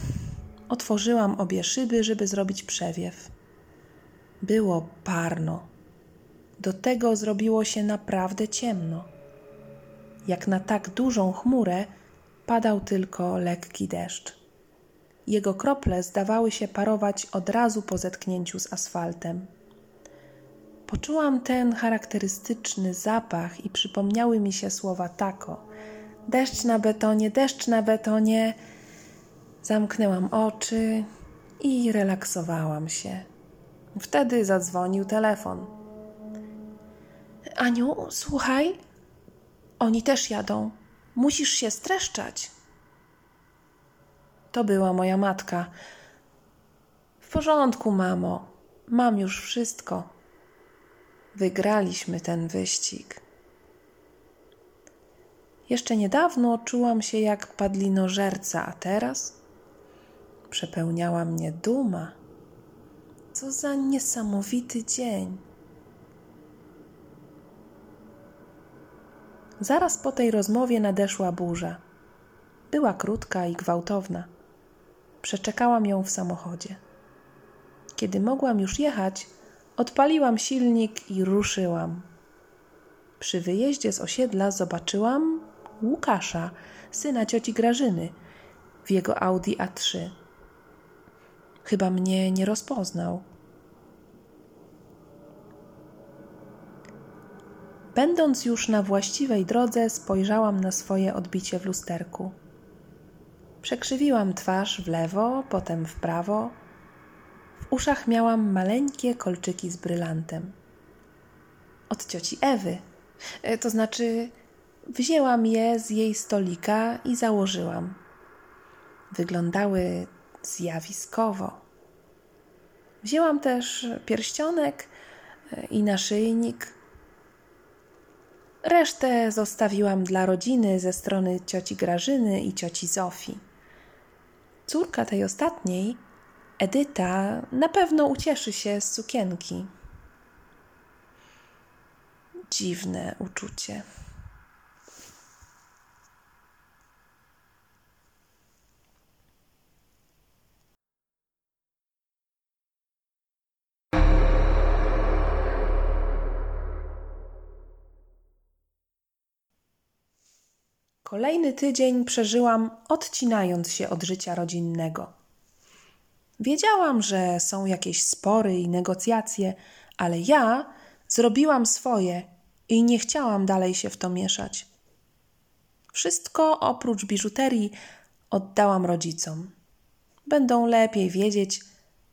B: Otworzyłam obie szyby, żeby zrobić przewiew. Było parno. do tego zrobiło się naprawdę ciemno. Jak na tak dużą chmurę padał tylko lekki deszcz. Jego krople zdawały się parować od razu po zetknięciu z asfaltem. Poczułam ten charakterystyczny zapach i przypomniały mi się słowa tako. Deszcz na betonie, deszcz na betonie. Zamknęłam oczy i relaksowałam się. Wtedy zadzwonił telefon. Aniu, słuchaj, oni też jadą. Musisz się streszczać. To była moja matka. W porządku, mamo. Mam już wszystko. Wygraliśmy ten wyścig. Jeszcze niedawno czułam się jak padlinożerca, a teraz przepełniała mnie duma. Co za niesamowity dzień. Zaraz po tej rozmowie nadeszła burza. Była krótka i gwałtowna. Przeczekałam ją w samochodzie. Kiedy mogłam już jechać, odpaliłam silnik i ruszyłam. Przy wyjeździe z osiedla zobaczyłam Łukasza, syna cioci Grażyny, w jego Audi A3. Chyba mnie nie rozpoznał. Będąc już na właściwej drodze, spojrzałam na swoje odbicie w lusterku. Przekrzywiłam twarz w lewo, potem w prawo. W uszach miałam maleńkie kolczyki z brylantem. Od cioci Ewy. E, To znaczy, wzięłam je z jej stolika i założyłam. Wyglądały zjawiskowo. Wzięłam też pierścionek e, i naszyjnik. Resztę zostawiłam dla rodziny ze strony cioci Grażyny i cioci Zofii. Córka tej ostatniej, Edyta, na pewno ucieszy się z sukienki. Dziwne uczucie. Kolejny tydzień przeżyłam odcinając się od życia rodzinnego. Wiedziałam, że są jakieś spory i negocjacje, ale ja zrobiłam swoje i nie chciałam dalej się w to mieszać. Wszystko oprócz biżuterii oddałam rodzicom. Będą lepiej wiedzieć,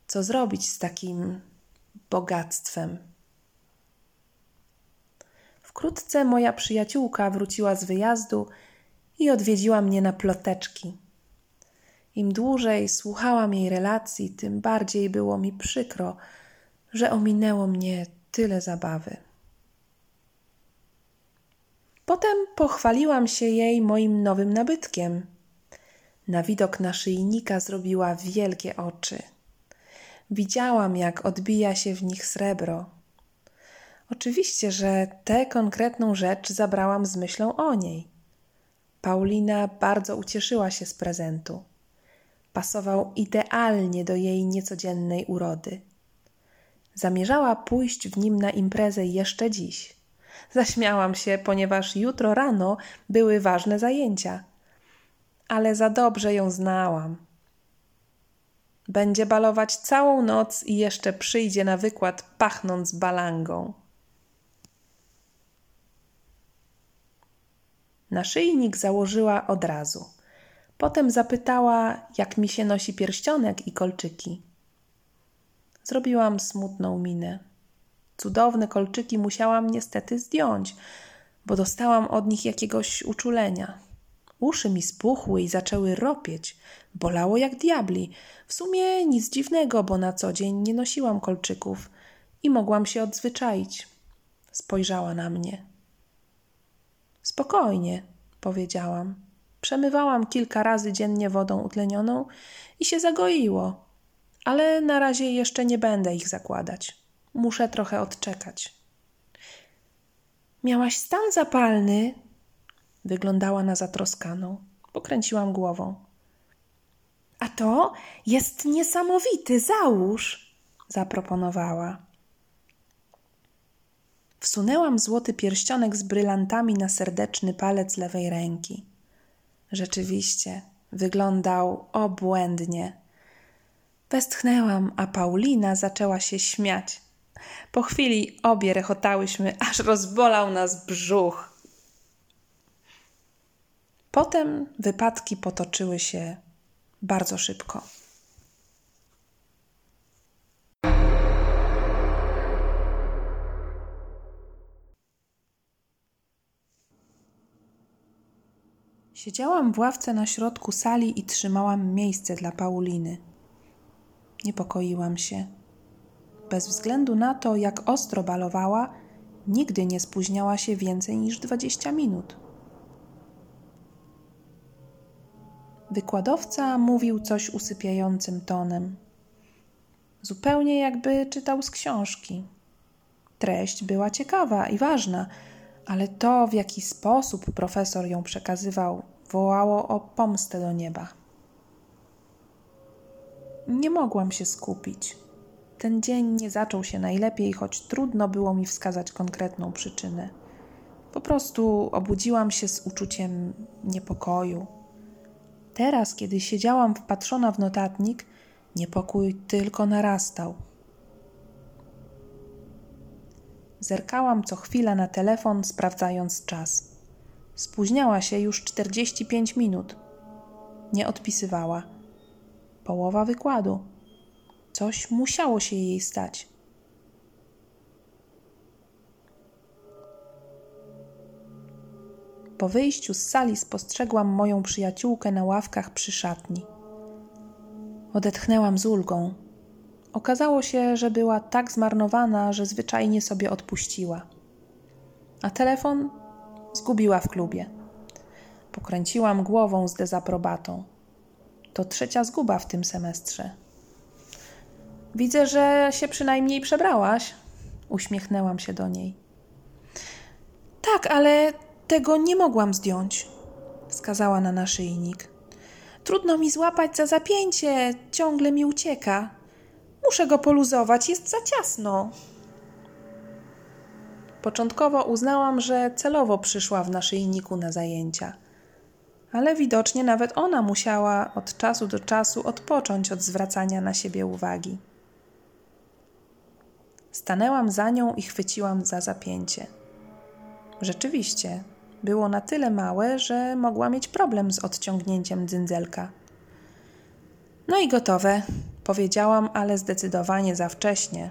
B: co zrobić z takim bogactwem. Wkrótce moja przyjaciółka wróciła z wyjazdu i odwiedziła mnie na ploteczki. Im dłużej słuchałam jej relacji, tym bardziej było mi przykro, że ominęło mnie tyle zabawy. Potem pochwaliłam się jej moim nowym nabytkiem. Na widok naszyjnika zrobiła wielkie oczy. Widziałam, jak odbija się w nich srebro. Oczywiście, że tę konkretną rzecz zabrałam z myślą o niej. Paulina bardzo ucieszyła się z prezentu. Pasował idealnie do jej niecodziennej urody. Zamierzała pójść w nim na imprezę jeszcze dziś. Zaśmiałam się, ponieważ jutro rano były ważne zajęcia. Ale za dobrze ją znałam. Będzie balować całą noc i jeszcze przyjdzie na wykład pachnąc balangą. Naszyjnik założyła od razu. Potem zapytała, jak mi się nosi pierścionek i kolczyki. Zrobiłam smutną minę. Cudowne kolczyki musiałam niestety zdjąć, bo dostałam od nich jakiegoś uczulenia. Uszy mi spuchły i zaczęły ropieć. Bolało jak diabli. W sumie nic dziwnego, bo na co dzień nie nosiłam kolczyków i mogłam się odzwyczaić. Spojrzała na mnie. Spokojnie, powiedziałam. Przemywałam kilka razy dziennie wodą utlenioną i się zagoiło, ale na razie jeszcze nie będę ich zakładać. Muszę trochę odczekać. Miałaś stan zapalny? Wyglądała na zatroskaną. Pokręciłam głową. A to jest niesamowity, załóż, zaproponowała. Wsunęłam złoty pierścionek z brylantami na serdeczny palec lewej ręki. Rzeczywiście, wyglądał obłędnie. Westchnęłam, a Paulina zaczęła się śmiać. Po chwili obie rechotałyśmy, aż rozbolał nas brzuch. Potem wypadki potoczyły się bardzo szybko. Siedziałam w ławce na środku sali i trzymałam miejsce dla Pauliny. Niepokoiłam się. Bez względu na to, jak ostro balowała, nigdy nie spóźniała się więcej niż dwadzieścia minut. Wykładowca mówił coś usypiającym tonem. Zupełnie jakby czytał z książki. Treść była ciekawa i ważna, ale to, w jaki sposób profesor ją przekazywał, wołało o pomstę do nieba. Nie mogłam się skupić. Ten dzień nie zaczął się najlepiej, choć trudno było mi wskazać konkretną przyczynę. Po prostu obudziłam się z uczuciem niepokoju. Teraz, kiedy siedziałam wpatrzona w notatnik, niepokój tylko narastał. Zerkałam co chwila na telefon, sprawdzając czas. Spóźniała się już 45 minut. Nie odpisywała. Połowa wykładu. Coś musiało się jej stać. Po wyjściu z sali spostrzegłam moją przyjaciółkę na ławkach przy szatni. Odetchnęłam z ulgą. Okazało się, że była tak zmarnowana, że zwyczajnie sobie odpuściła. A telefon zgubiła w klubie. Pokręciłam głową z dezaprobatą. To trzecia zguba w tym semestrze. Widzę, że się przynajmniej przebrałaś. Uśmiechnęłam się do niej. Tak, ale tego nie mogłam zdjąć, wskazała na naszyjnik. Trudno mi złapać za zapięcie, ciągle mi ucieka. Muszę go poluzować, jest za ciasno. Początkowo uznałam, że celowo przyszła w naszyjniku na zajęcia, ale widocznie nawet ona musiała od czasu do czasu odpocząć od zwracania na siebie uwagi. Stanęłam za nią i chwyciłam za zapięcie. Rzeczywiście, było na tyle małe, że mogła mieć problem z odciągnięciem dzyndzelka. No i gotowe, powiedziałam, ale zdecydowanie za wcześnie.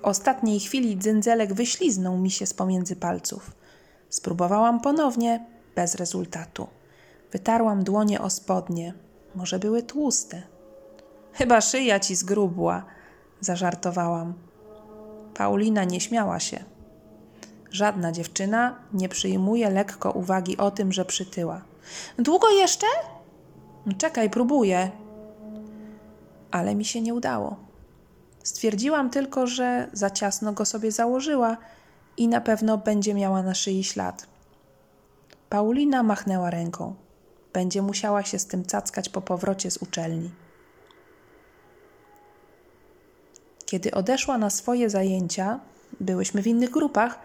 B: W ostatniej chwili dzyndzelek wyśliznął mi się z pomiędzy palców. Spróbowałam ponownie, bez rezultatu. Wytarłam dłonie o spodnie. Może były tłuste. Chyba szyja ci zgrubła, zażartowałam. Paulina nie śmiała się. Żadna dziewczyna nie przyjmuje lekko uwagi o tym, że przytyła. Długo jeszcze? Czekaj, próbuję. Ale mi się nie udało. Stwierdziłam tylko, że za ciasno go sobie założyła i na pewno będzie miała na szyi ślad. Paulina machnęła ręką. Będzie musiała się z tym cackać po powrocie z uczelni. Kiedy odeszła na swoje zajęcia, byłyśmy w innych grupach,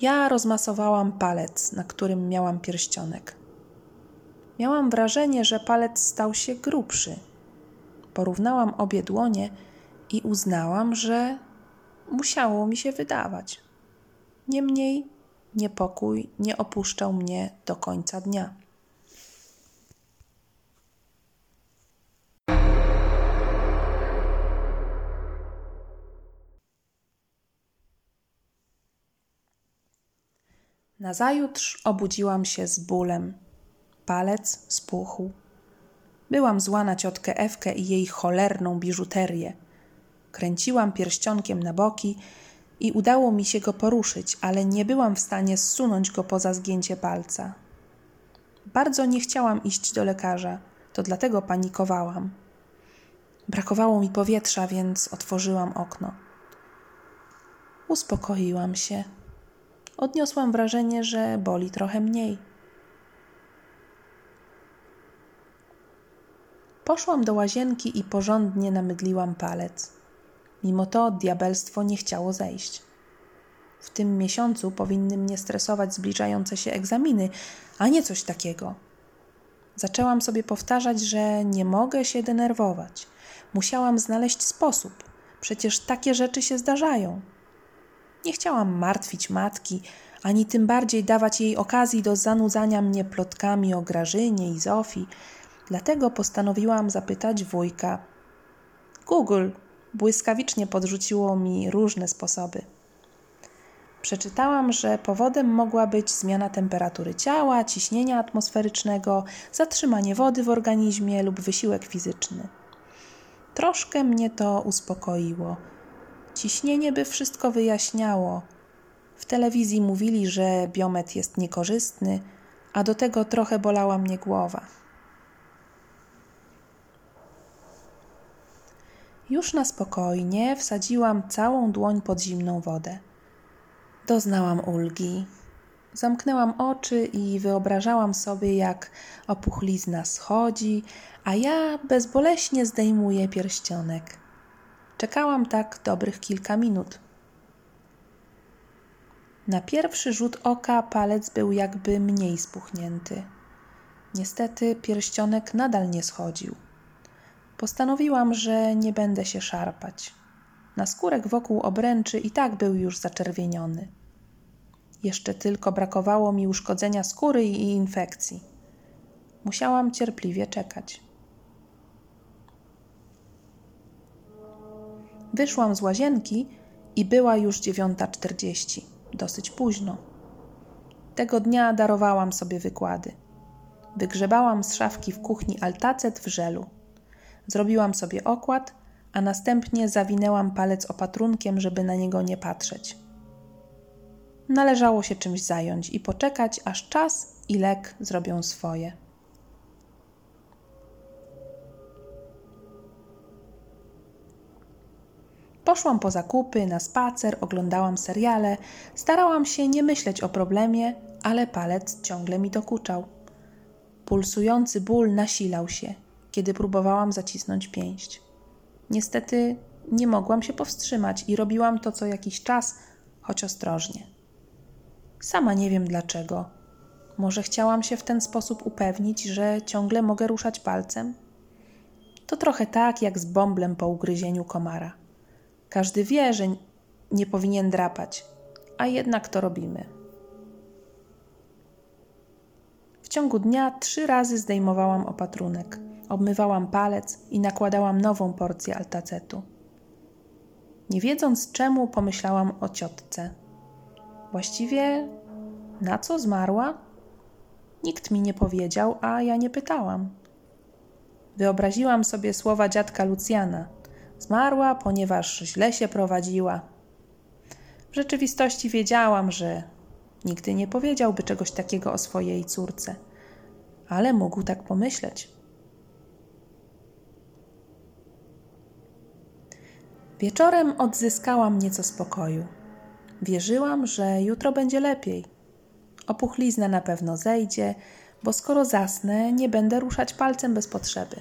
B: ja rozmasowałam palec, na którym miałam pierścionek. Miałam wrażenie, że palec stał się grubszy. Porównałam obie dłonie i uznałam, że musiało mi się wydawać. Niemniej niepokój nie opuszczał mnie do końca dnia. Nazajutrz obudziłam się z bólem. Palec spuchł. Byłam zła na ciotkę Ewkę i jej cholerną biżuterię. Kręciłam pierścionkiem na boki i udało mi się go poruszyć, ale nie byłam w stanie zsunąć go poza zgięcie palca. Bardzo nie chciałam iść do lekarza, to dlatego panikowałam. Brakowało mi powietrza, więc otworzyłam okno. Uspokoiłam się. Odniosłam wrażenie, że boli trochę mniej. Poszłam do łazienki i porządnie namydliłam palec. Mimo to diabelstwo nie chciało zejść. W tym miesiącu powinny mnie stresować zbliżające się egzaminy, a nie coś takiego. Zaczęłam sobie powtarzać, że nie mogę się denerwować. Musiałam znaleźć sposób. Przecież takie rzeczy się zdarzają. Nie chciałam martwić matki, ani tym bardziej dawać jej okazji do zanudzania mnie plotkami o Grażynie i Zofii. Dlatego postanowiłam zapytać wujka. Google błyskawicznie podrzuciło mi różne sposoby. Przeczytałam, że powodem mogła być zmiana temperatury ciała, ciśnienia atmosferycznego, zatrzymanie wody w organizmie lub wysiłek fizyczny. Troszkę mnie to uspokoiło. Ciśnienie by wszystko wyjaśniało. W telewizji mówili, że biomet jest niekorzystny, a do tego trochę bolała mnie głowa. Już na spokojnie wsadziłam całą dłoń pod zimną wodę. Doznałam ulgi. Zamknęłam oczy i wyobrażałam sobie, jak opuchlizna schodzi, a ja bezboleśnie zdejmuję pierścionek. Czekałam tak dobrych kilka minut. Na pierwszy rzut oka palec był jakby mniej spuchnięty. Niestety pierścionek nadal nie schodził. Postanowiłam, że nie będę się szarpać. Naskórek wokół obręczy i tak był już zaczerwieniony. Jeszcze tylko brakowało mi uszkodzenia skóry i infekcji. Musiałam cierpliwie czekać. Wyszłam z łazienki i była już dziewiąta czterdzieści, dosyć późno. Tego dnia darowałam sobie wykłady. Wygrzebałam z szafki w kuchni altacet w żelu. Zrobiłam sobie okład, a następnie zawinęłam palec opatrunkiem, żeby na niego nie patrzeć. Należało się czymś zająć i poczekać, aż czas i lek zrobią swoje. Poszłam po zakupy, na spacer, oglądałam seriale, starałam się nie myśleć o problemie, ale palec ciągle mi dokuczał. Pulsujący ból nasilał się, kiedy próbowałam zacisnąć pięść. Niestety nie mogłam się powstrzymać i robiłam to co jakiś czas, choć ostrożnie. Sama nie wiem dlaczego. Może chciałam się w ten sposób upewnić, że ciągle mogę ruszać palcem? To trochę tak jak z bąblem po ugryzieniu komara. Każdy wie, że nie powinien drapać, a jednak to robimy. W ciągu dnia trzy razy zdejmowałam opatrunek, obmywałam palec i nakładałam nową porcję altacetu. Nie wiedząc czemu, pomyślałam o ciotce. Właściwie na co zmarła? Nikt mi nie powiedział, a ja nie pytałam. Wyobraziłam sobie słowa dziadka Lucjana – Zmarła, ponieważ źle się prowadziła. W rzeczywistości wiedziałam, że nigdy nie powiedziałby czegoś takiego o swojej córce, ale mógł tak pomyśleć. Wieczorem odzyskałam nieco spokoju. Wierzyłam, że jutro będzie lepiej. Opuchlizna na pewno zejdzie, bo skoro zasnę, nie będę ruszać palcem bez potrzeby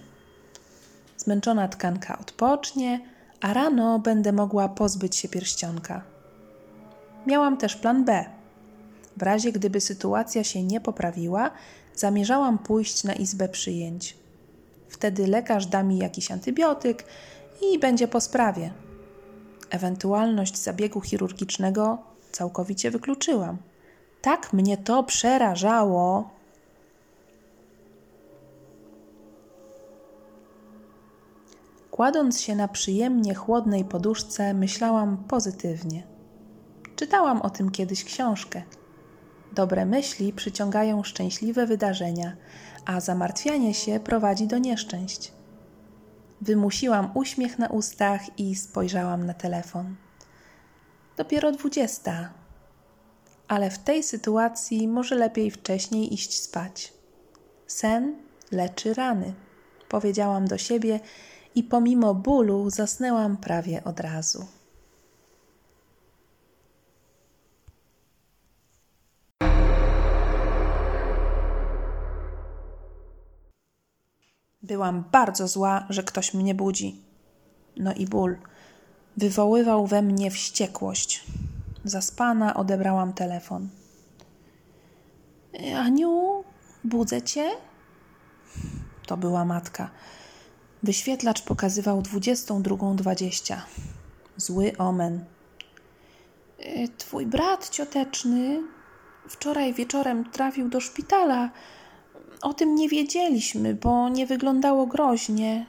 B: zmęczona tkanka odpocznie, a rano będę mogła pozbyć się pierścionka. Miałam też plan B. W razie gdyby sytuacja się nie poprawiła, zamierzałam pójść na izbę przyjęć. Wtedy lekarz da mi jakiś antybiotyk i będzie po sprawie. Ewentualność zabiegu chirurgicznego całkowicie wykluczyłam. Tak mnie to przerażało, Kładąc się na przyjemnie chłodnej poduszce, myślałam pozytywnie. Czytałam o tym kiedyś książkę. Dobre myśli przyciągają szczęśliwe wydarzenia, a zamartwianie się prowadzi do nieszczęść. Wymusiłam uśmiech na ustach i spojrzałam na telefon. Dopiero dwudziesta. Ale w tej sytuacji może lepiej wcześniej iść spać. Sen leczy rany, powiedziałam do siebie i pomimo bólu zasnęłam prawie od razu. Byłam bardzo zła, że ktoś mnie budzi. No i ból wywoływał we mnie wściekłość. Zaspana odebrałam telefon. Aniu, budzę cię? To była matka. Wyświetlacz pokazywał 22.20. Zły omen. Twój brat cioteczny wczoraj wieczorem trafił do szpitala. O tym nie wiedzieliśmy, bo nie wyglądało groźnie.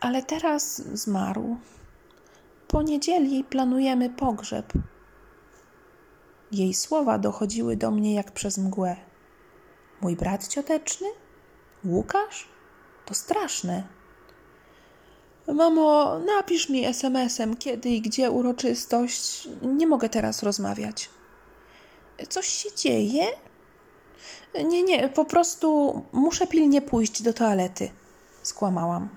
B: Ale teraz zmarł. Po niedzieli planujemy pogrzeb. Jej słowa dochodziły do mnie jak przez mgłę. Mój brat cioteczny? Łukasz? To straszne. Mamo, napisz mi SMS-em, kiedy i gdzie uroczystość. Nie mogę teraz rozmawiać. Coś się dzieje? Nie, nie, po prostu muszę pilnie pójść do toalety. Skłamałam.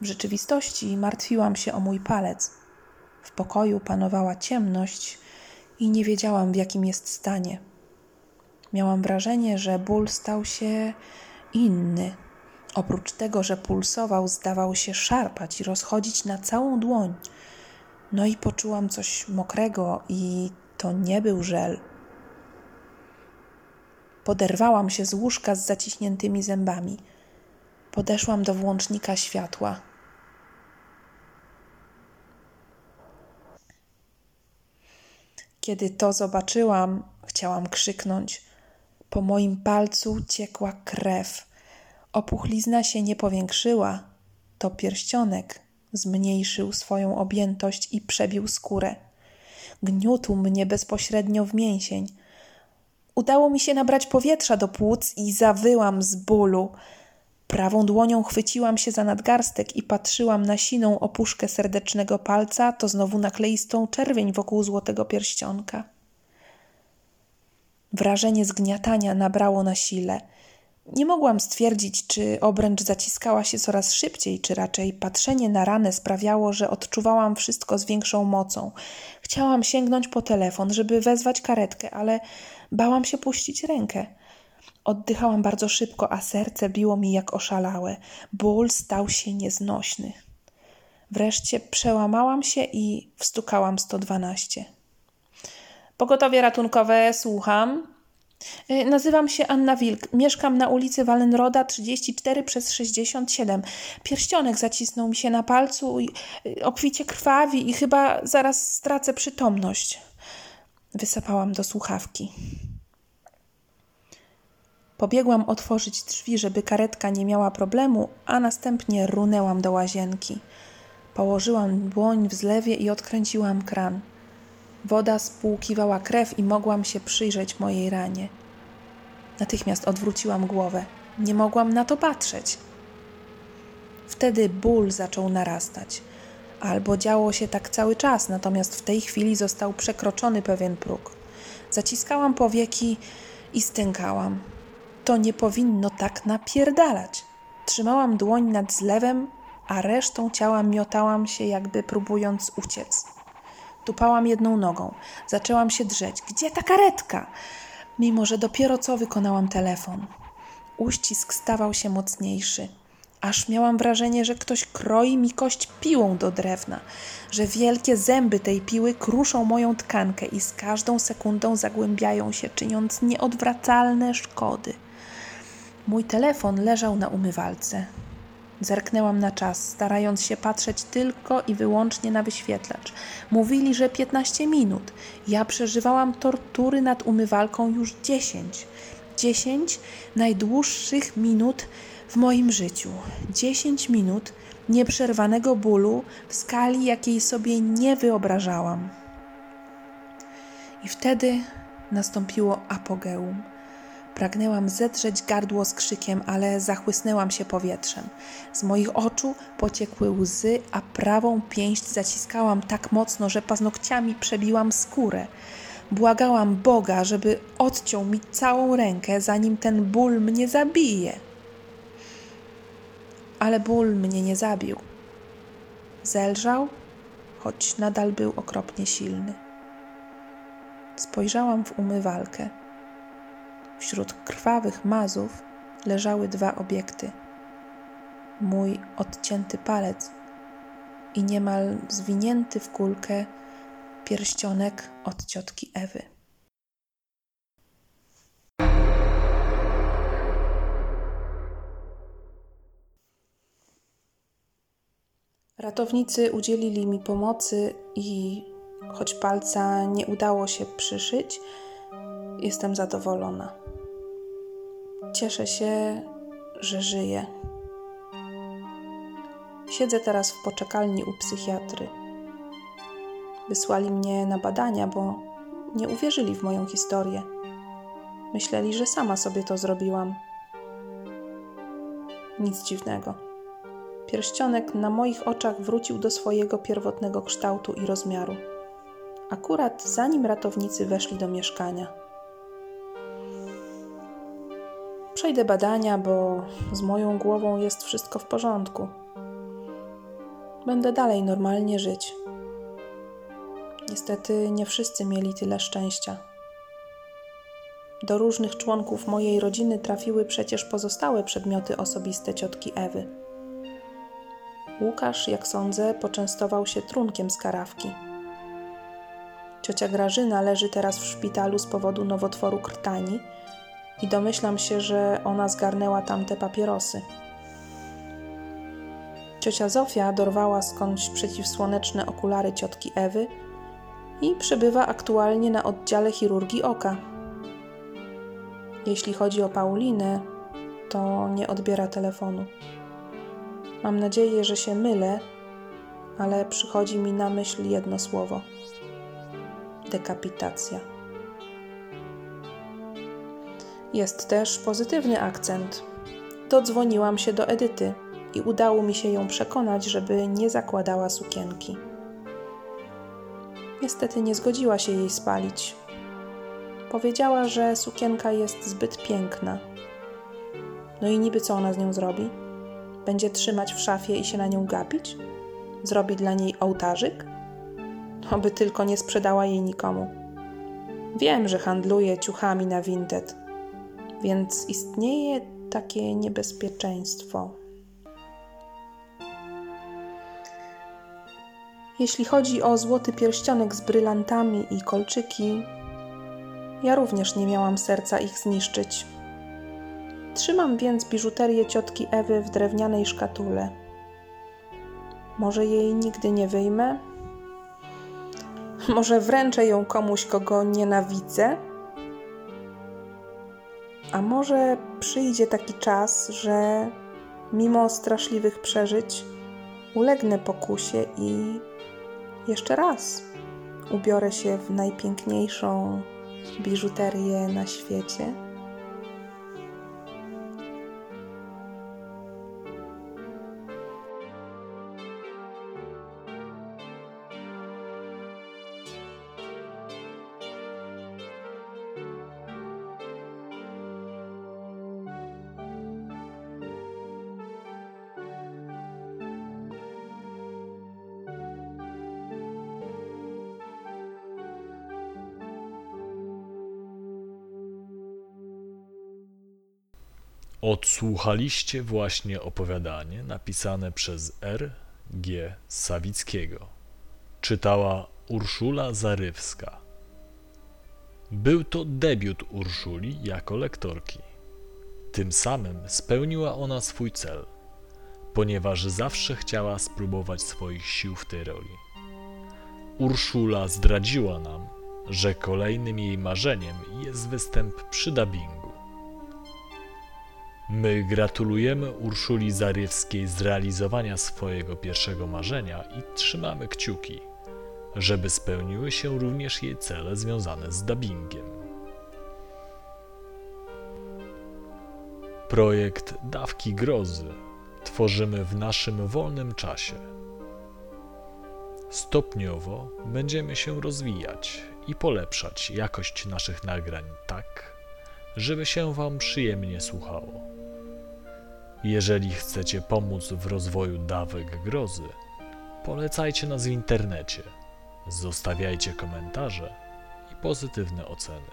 B: W rzeczywistości martwiłam się o mój palec. W pokoju panowała ciemność i nie wiedziałam, w jakim jest stanie. Miałam wrażenie, że ból stał się inny. Oprócz tego, że pulsował, zdawał się szarpać i rozchodzić na całą dłoń. No i poczułam coś mokrego, i to nie był żel. Poderwałam się z łóżka z zaciśniętymi zębami. Podeszłam do włącznika światła. Kiedy to zobaczyłam, chciałam krzyknąć. Po moim palcu ciekła krew. Opuchlizna się nie powiększyła. To pierścionek zmniejszył swoją objętość i przebił skórę. Gniótł mnie bezpośrednio w mięsień. Udało mi się nabrać powietrza do płuc i zawyłam z bólu. Prawą dłonią chwyciłam się za nadgarstek i patrzyłam na siną opuszkę serdecznego palca, to znowu na kleistą czerwień wokół złotego pierścionka. Wrażenie zgniatania nabrało na sile. Nie mogłam stwierdzić, czy obręcz zaciskała się coraz szybciej, czy raczej patrzenie na ranę sprawiało, że odczuwałam wszystko z większą mocą. Chciałam sięgnąć po telefon, żeby wezwać karetkę, ale bałam się puścić rękę. Oddychałam bardzo szybko, a serce biło mi jak oszalałe. Ból stał się nieznośny. Wreszcie przełamałam się i wstukałam 112. Pogotowie ratunkowe, słucham. Y, Nazywam się Anna Wilk. Mieszkam na ulicy Wallenroda 34 przez 67. Pierścionek zacisnął mi się na palcu i y, obficie krwawi i chyba zaraz stracę przytomność. Wysapałam do słuchawki. Pobiegłam otworzyć drzwi, żeby karetka nie miała problemu, a następnie runęłam do łazienki. Położyłam dłoń w zlewie i odkręciłam kran. Woda spłukiwała krew i mogłam się przyjrzeć mojej ranie. Natychmiast odwróciłam głowę. Nie mogłam na to patrzeć. Wtedy ból zaczął narastać. Albo działo się tak cały czas, natomiast w tej chwili został przekroczony pewien próg. Zaciskałam powieki i stękałam. To nie powinno tak napierdalać. Trzymałam dłoń nad zlewem, a resztą ciała miotałam się, jakby próbując uciec. Tupałam jedną nogą. Zaczęłam się drzeć. Gdzie ta karetka? Mimo, że dopiero co wykonałam telefon. Uścisk stawał się mocniejszy. Aż miałam wrażenie, że ktoś kroi mi kość piłą do drewna, że wielkie zęby tej piły kruszą moją tkankę i z każdą sekundą zagłębiają się, czyniąc nieodwracalne szkody. Mój telefon leżał na umywalce. Zerknęłam na czas, starając się patrzeć tylko i wyłącznie na wyświetlacz. Mówili, że 15 minut. Ja przeżywałam tortury nad umywalką już 10. 10 najdłuższych minut w moim życiu. 10 minut nieprzerwanego bólu w skali, jakiej sobie nie wyobrażałam. I wtedy nastąpiło apogeum. Pragnęłam zedrzeć gardło z krzykiem, ale zachłysnęłam się powietrzem. Z moich oczu pociekły łzy, a prawą pięść zaciskałam tak mocno, że paznokciami przebiłam skórę. Błagałam Boga, żeby odciął mi całą rękę, zanim ten ból mnie zabije. Ale ból mnie nie zabił. Zelżał, choć nadal był okropnie silny. Spojrzałam w umywalkę. Wśród krwawych mazów leżały dwa obiekty. Mój odcięty palec i niemal zwinięty w kulkę Pierścionek od ciotki Ewy. Ratownicy udzielili mi pomocy i choć palca nie udało się przyszyć, jestem zadowolona. Cieszę się, że żyję. Siedzę teraz w poczekalni u psychiatry. Wysłali mnie na badania, bo nie uwierzyli w moją historię. Myśleli, że sama sobie to zrobiłam. Nic dziwnego. Pierścionek na moich oczach wrócił do swojego pierwotnego kształtu i rozmiaru. Akurat zanim ratownicy weszli do mieszkania. Przejdę badania, bo z moją głową jest wszystko w porządku. Będę dalej normalnie żyć. Niestety nie wszyscy mieli tyle szczęścia. Do różnych członków mojej rodziny trafiły przecież pozostałe przedmioty osobiste ciotki Ewy. Łukasz, jak sądzę, poczęstował się trunkiem z karawki. Ciocia Grażyna leży teraz w szpitalu z powodu nowotworu krtani i domyślam się, że ona zgarnęła tamte papierosy. Ciocia Zofia dorwała skądś przeciwsłoneczne okulary ciotki Ewy i przebywa aktualnie na oddziale chirurgii oka. Jeśli chodzi o Paulinę, to nie odbiera telefonu. Mam nadzieję, że się mylę, ale przychodzi mi na myśl jedno słowo: dekapitacja. Jest też pozytywny akcent. Dodzwoniłam się do Edyty i udało mi się ją przekonać, żeby nie zakładała sukienki. Niestety nie zgodziła się jej spalić. Powiedziała, że sukienka jest zbyt piękna. No i niby co ona z nią zrobi? Będzie trzymać w szafie i się na nią gapić? Zrobi dla niej ołtarzyk? Oby tylko nie sprzedała jej nikomu. Wiem, że handluje ciuchami na Vinted, więc istnieje takie niebezpieczeństwo. Jeśli chodzi o złoty pierścionek z brylantami i kolczyki, ja również nie miałam serca ich zniszczyć. Trzymam więc biżuterię ciotki Ewy w drewnianej szkatule. Może jej nigdy nie wyjmę? Może wręczę ją komuś, kogo nienawidzę? A może przyjdzie taki czas, że mimo straszliwych przeżyć ulegnę pokusie i jeszcze raz ubiorę się w najpiękniejszą biżuterię na świecie?
A: Odsłuchaliście właśnie opowiadanie napisane przez R. G. Sawickiego. Czytała Urszula Zarywska. Był to debiut Urszuli jako lektorki. Tym samym spełniła ona swój cel, ponieważ zawsze chciała spróbować swoich sił w tej roli. Urszula zdradziła nam, że kolejnym jej marzeniem jest występ przy dubbingu. My gratulujemy Urszuli Zarywskiej zrealizowania swojego pierwszego marzenia i trzymamy kciuki, żeby spełniły się również jej cele związane z dubbingiem. Projekt Dawki Grozy tworzymy w naszym wolnym czasie. Stopniowo będziemy się rozwijać i polepszać jakość naszych nagrań tak, żeby się Wam przyjemnie słuchało. Jeżeli chcecie pomóc w rozwoju dawek grozy, polecajcie nas w internecie, zostawiajcie komentarze i pozytywne oceny.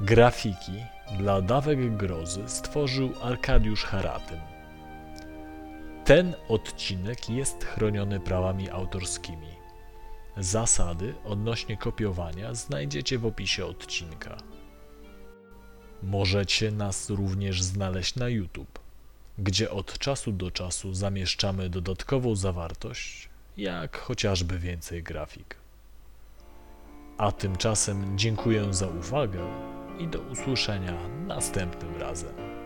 A: Grafiki dla dawek grozy stworzył Arkadiusz Haratyn. Ten odcinek jest chroniony prawami autorskimi. Zasady odnośnie kopiowania znajdziecie w opisie odcinka. Możecie nas również znaleźć na YouTube, gdzie od czasu do czasu zamieszczamy dodatkową zawartość, jak chociażby więcej grafik. A tymczasem dziękuję za uwagę i do usłyszenia następnym razem.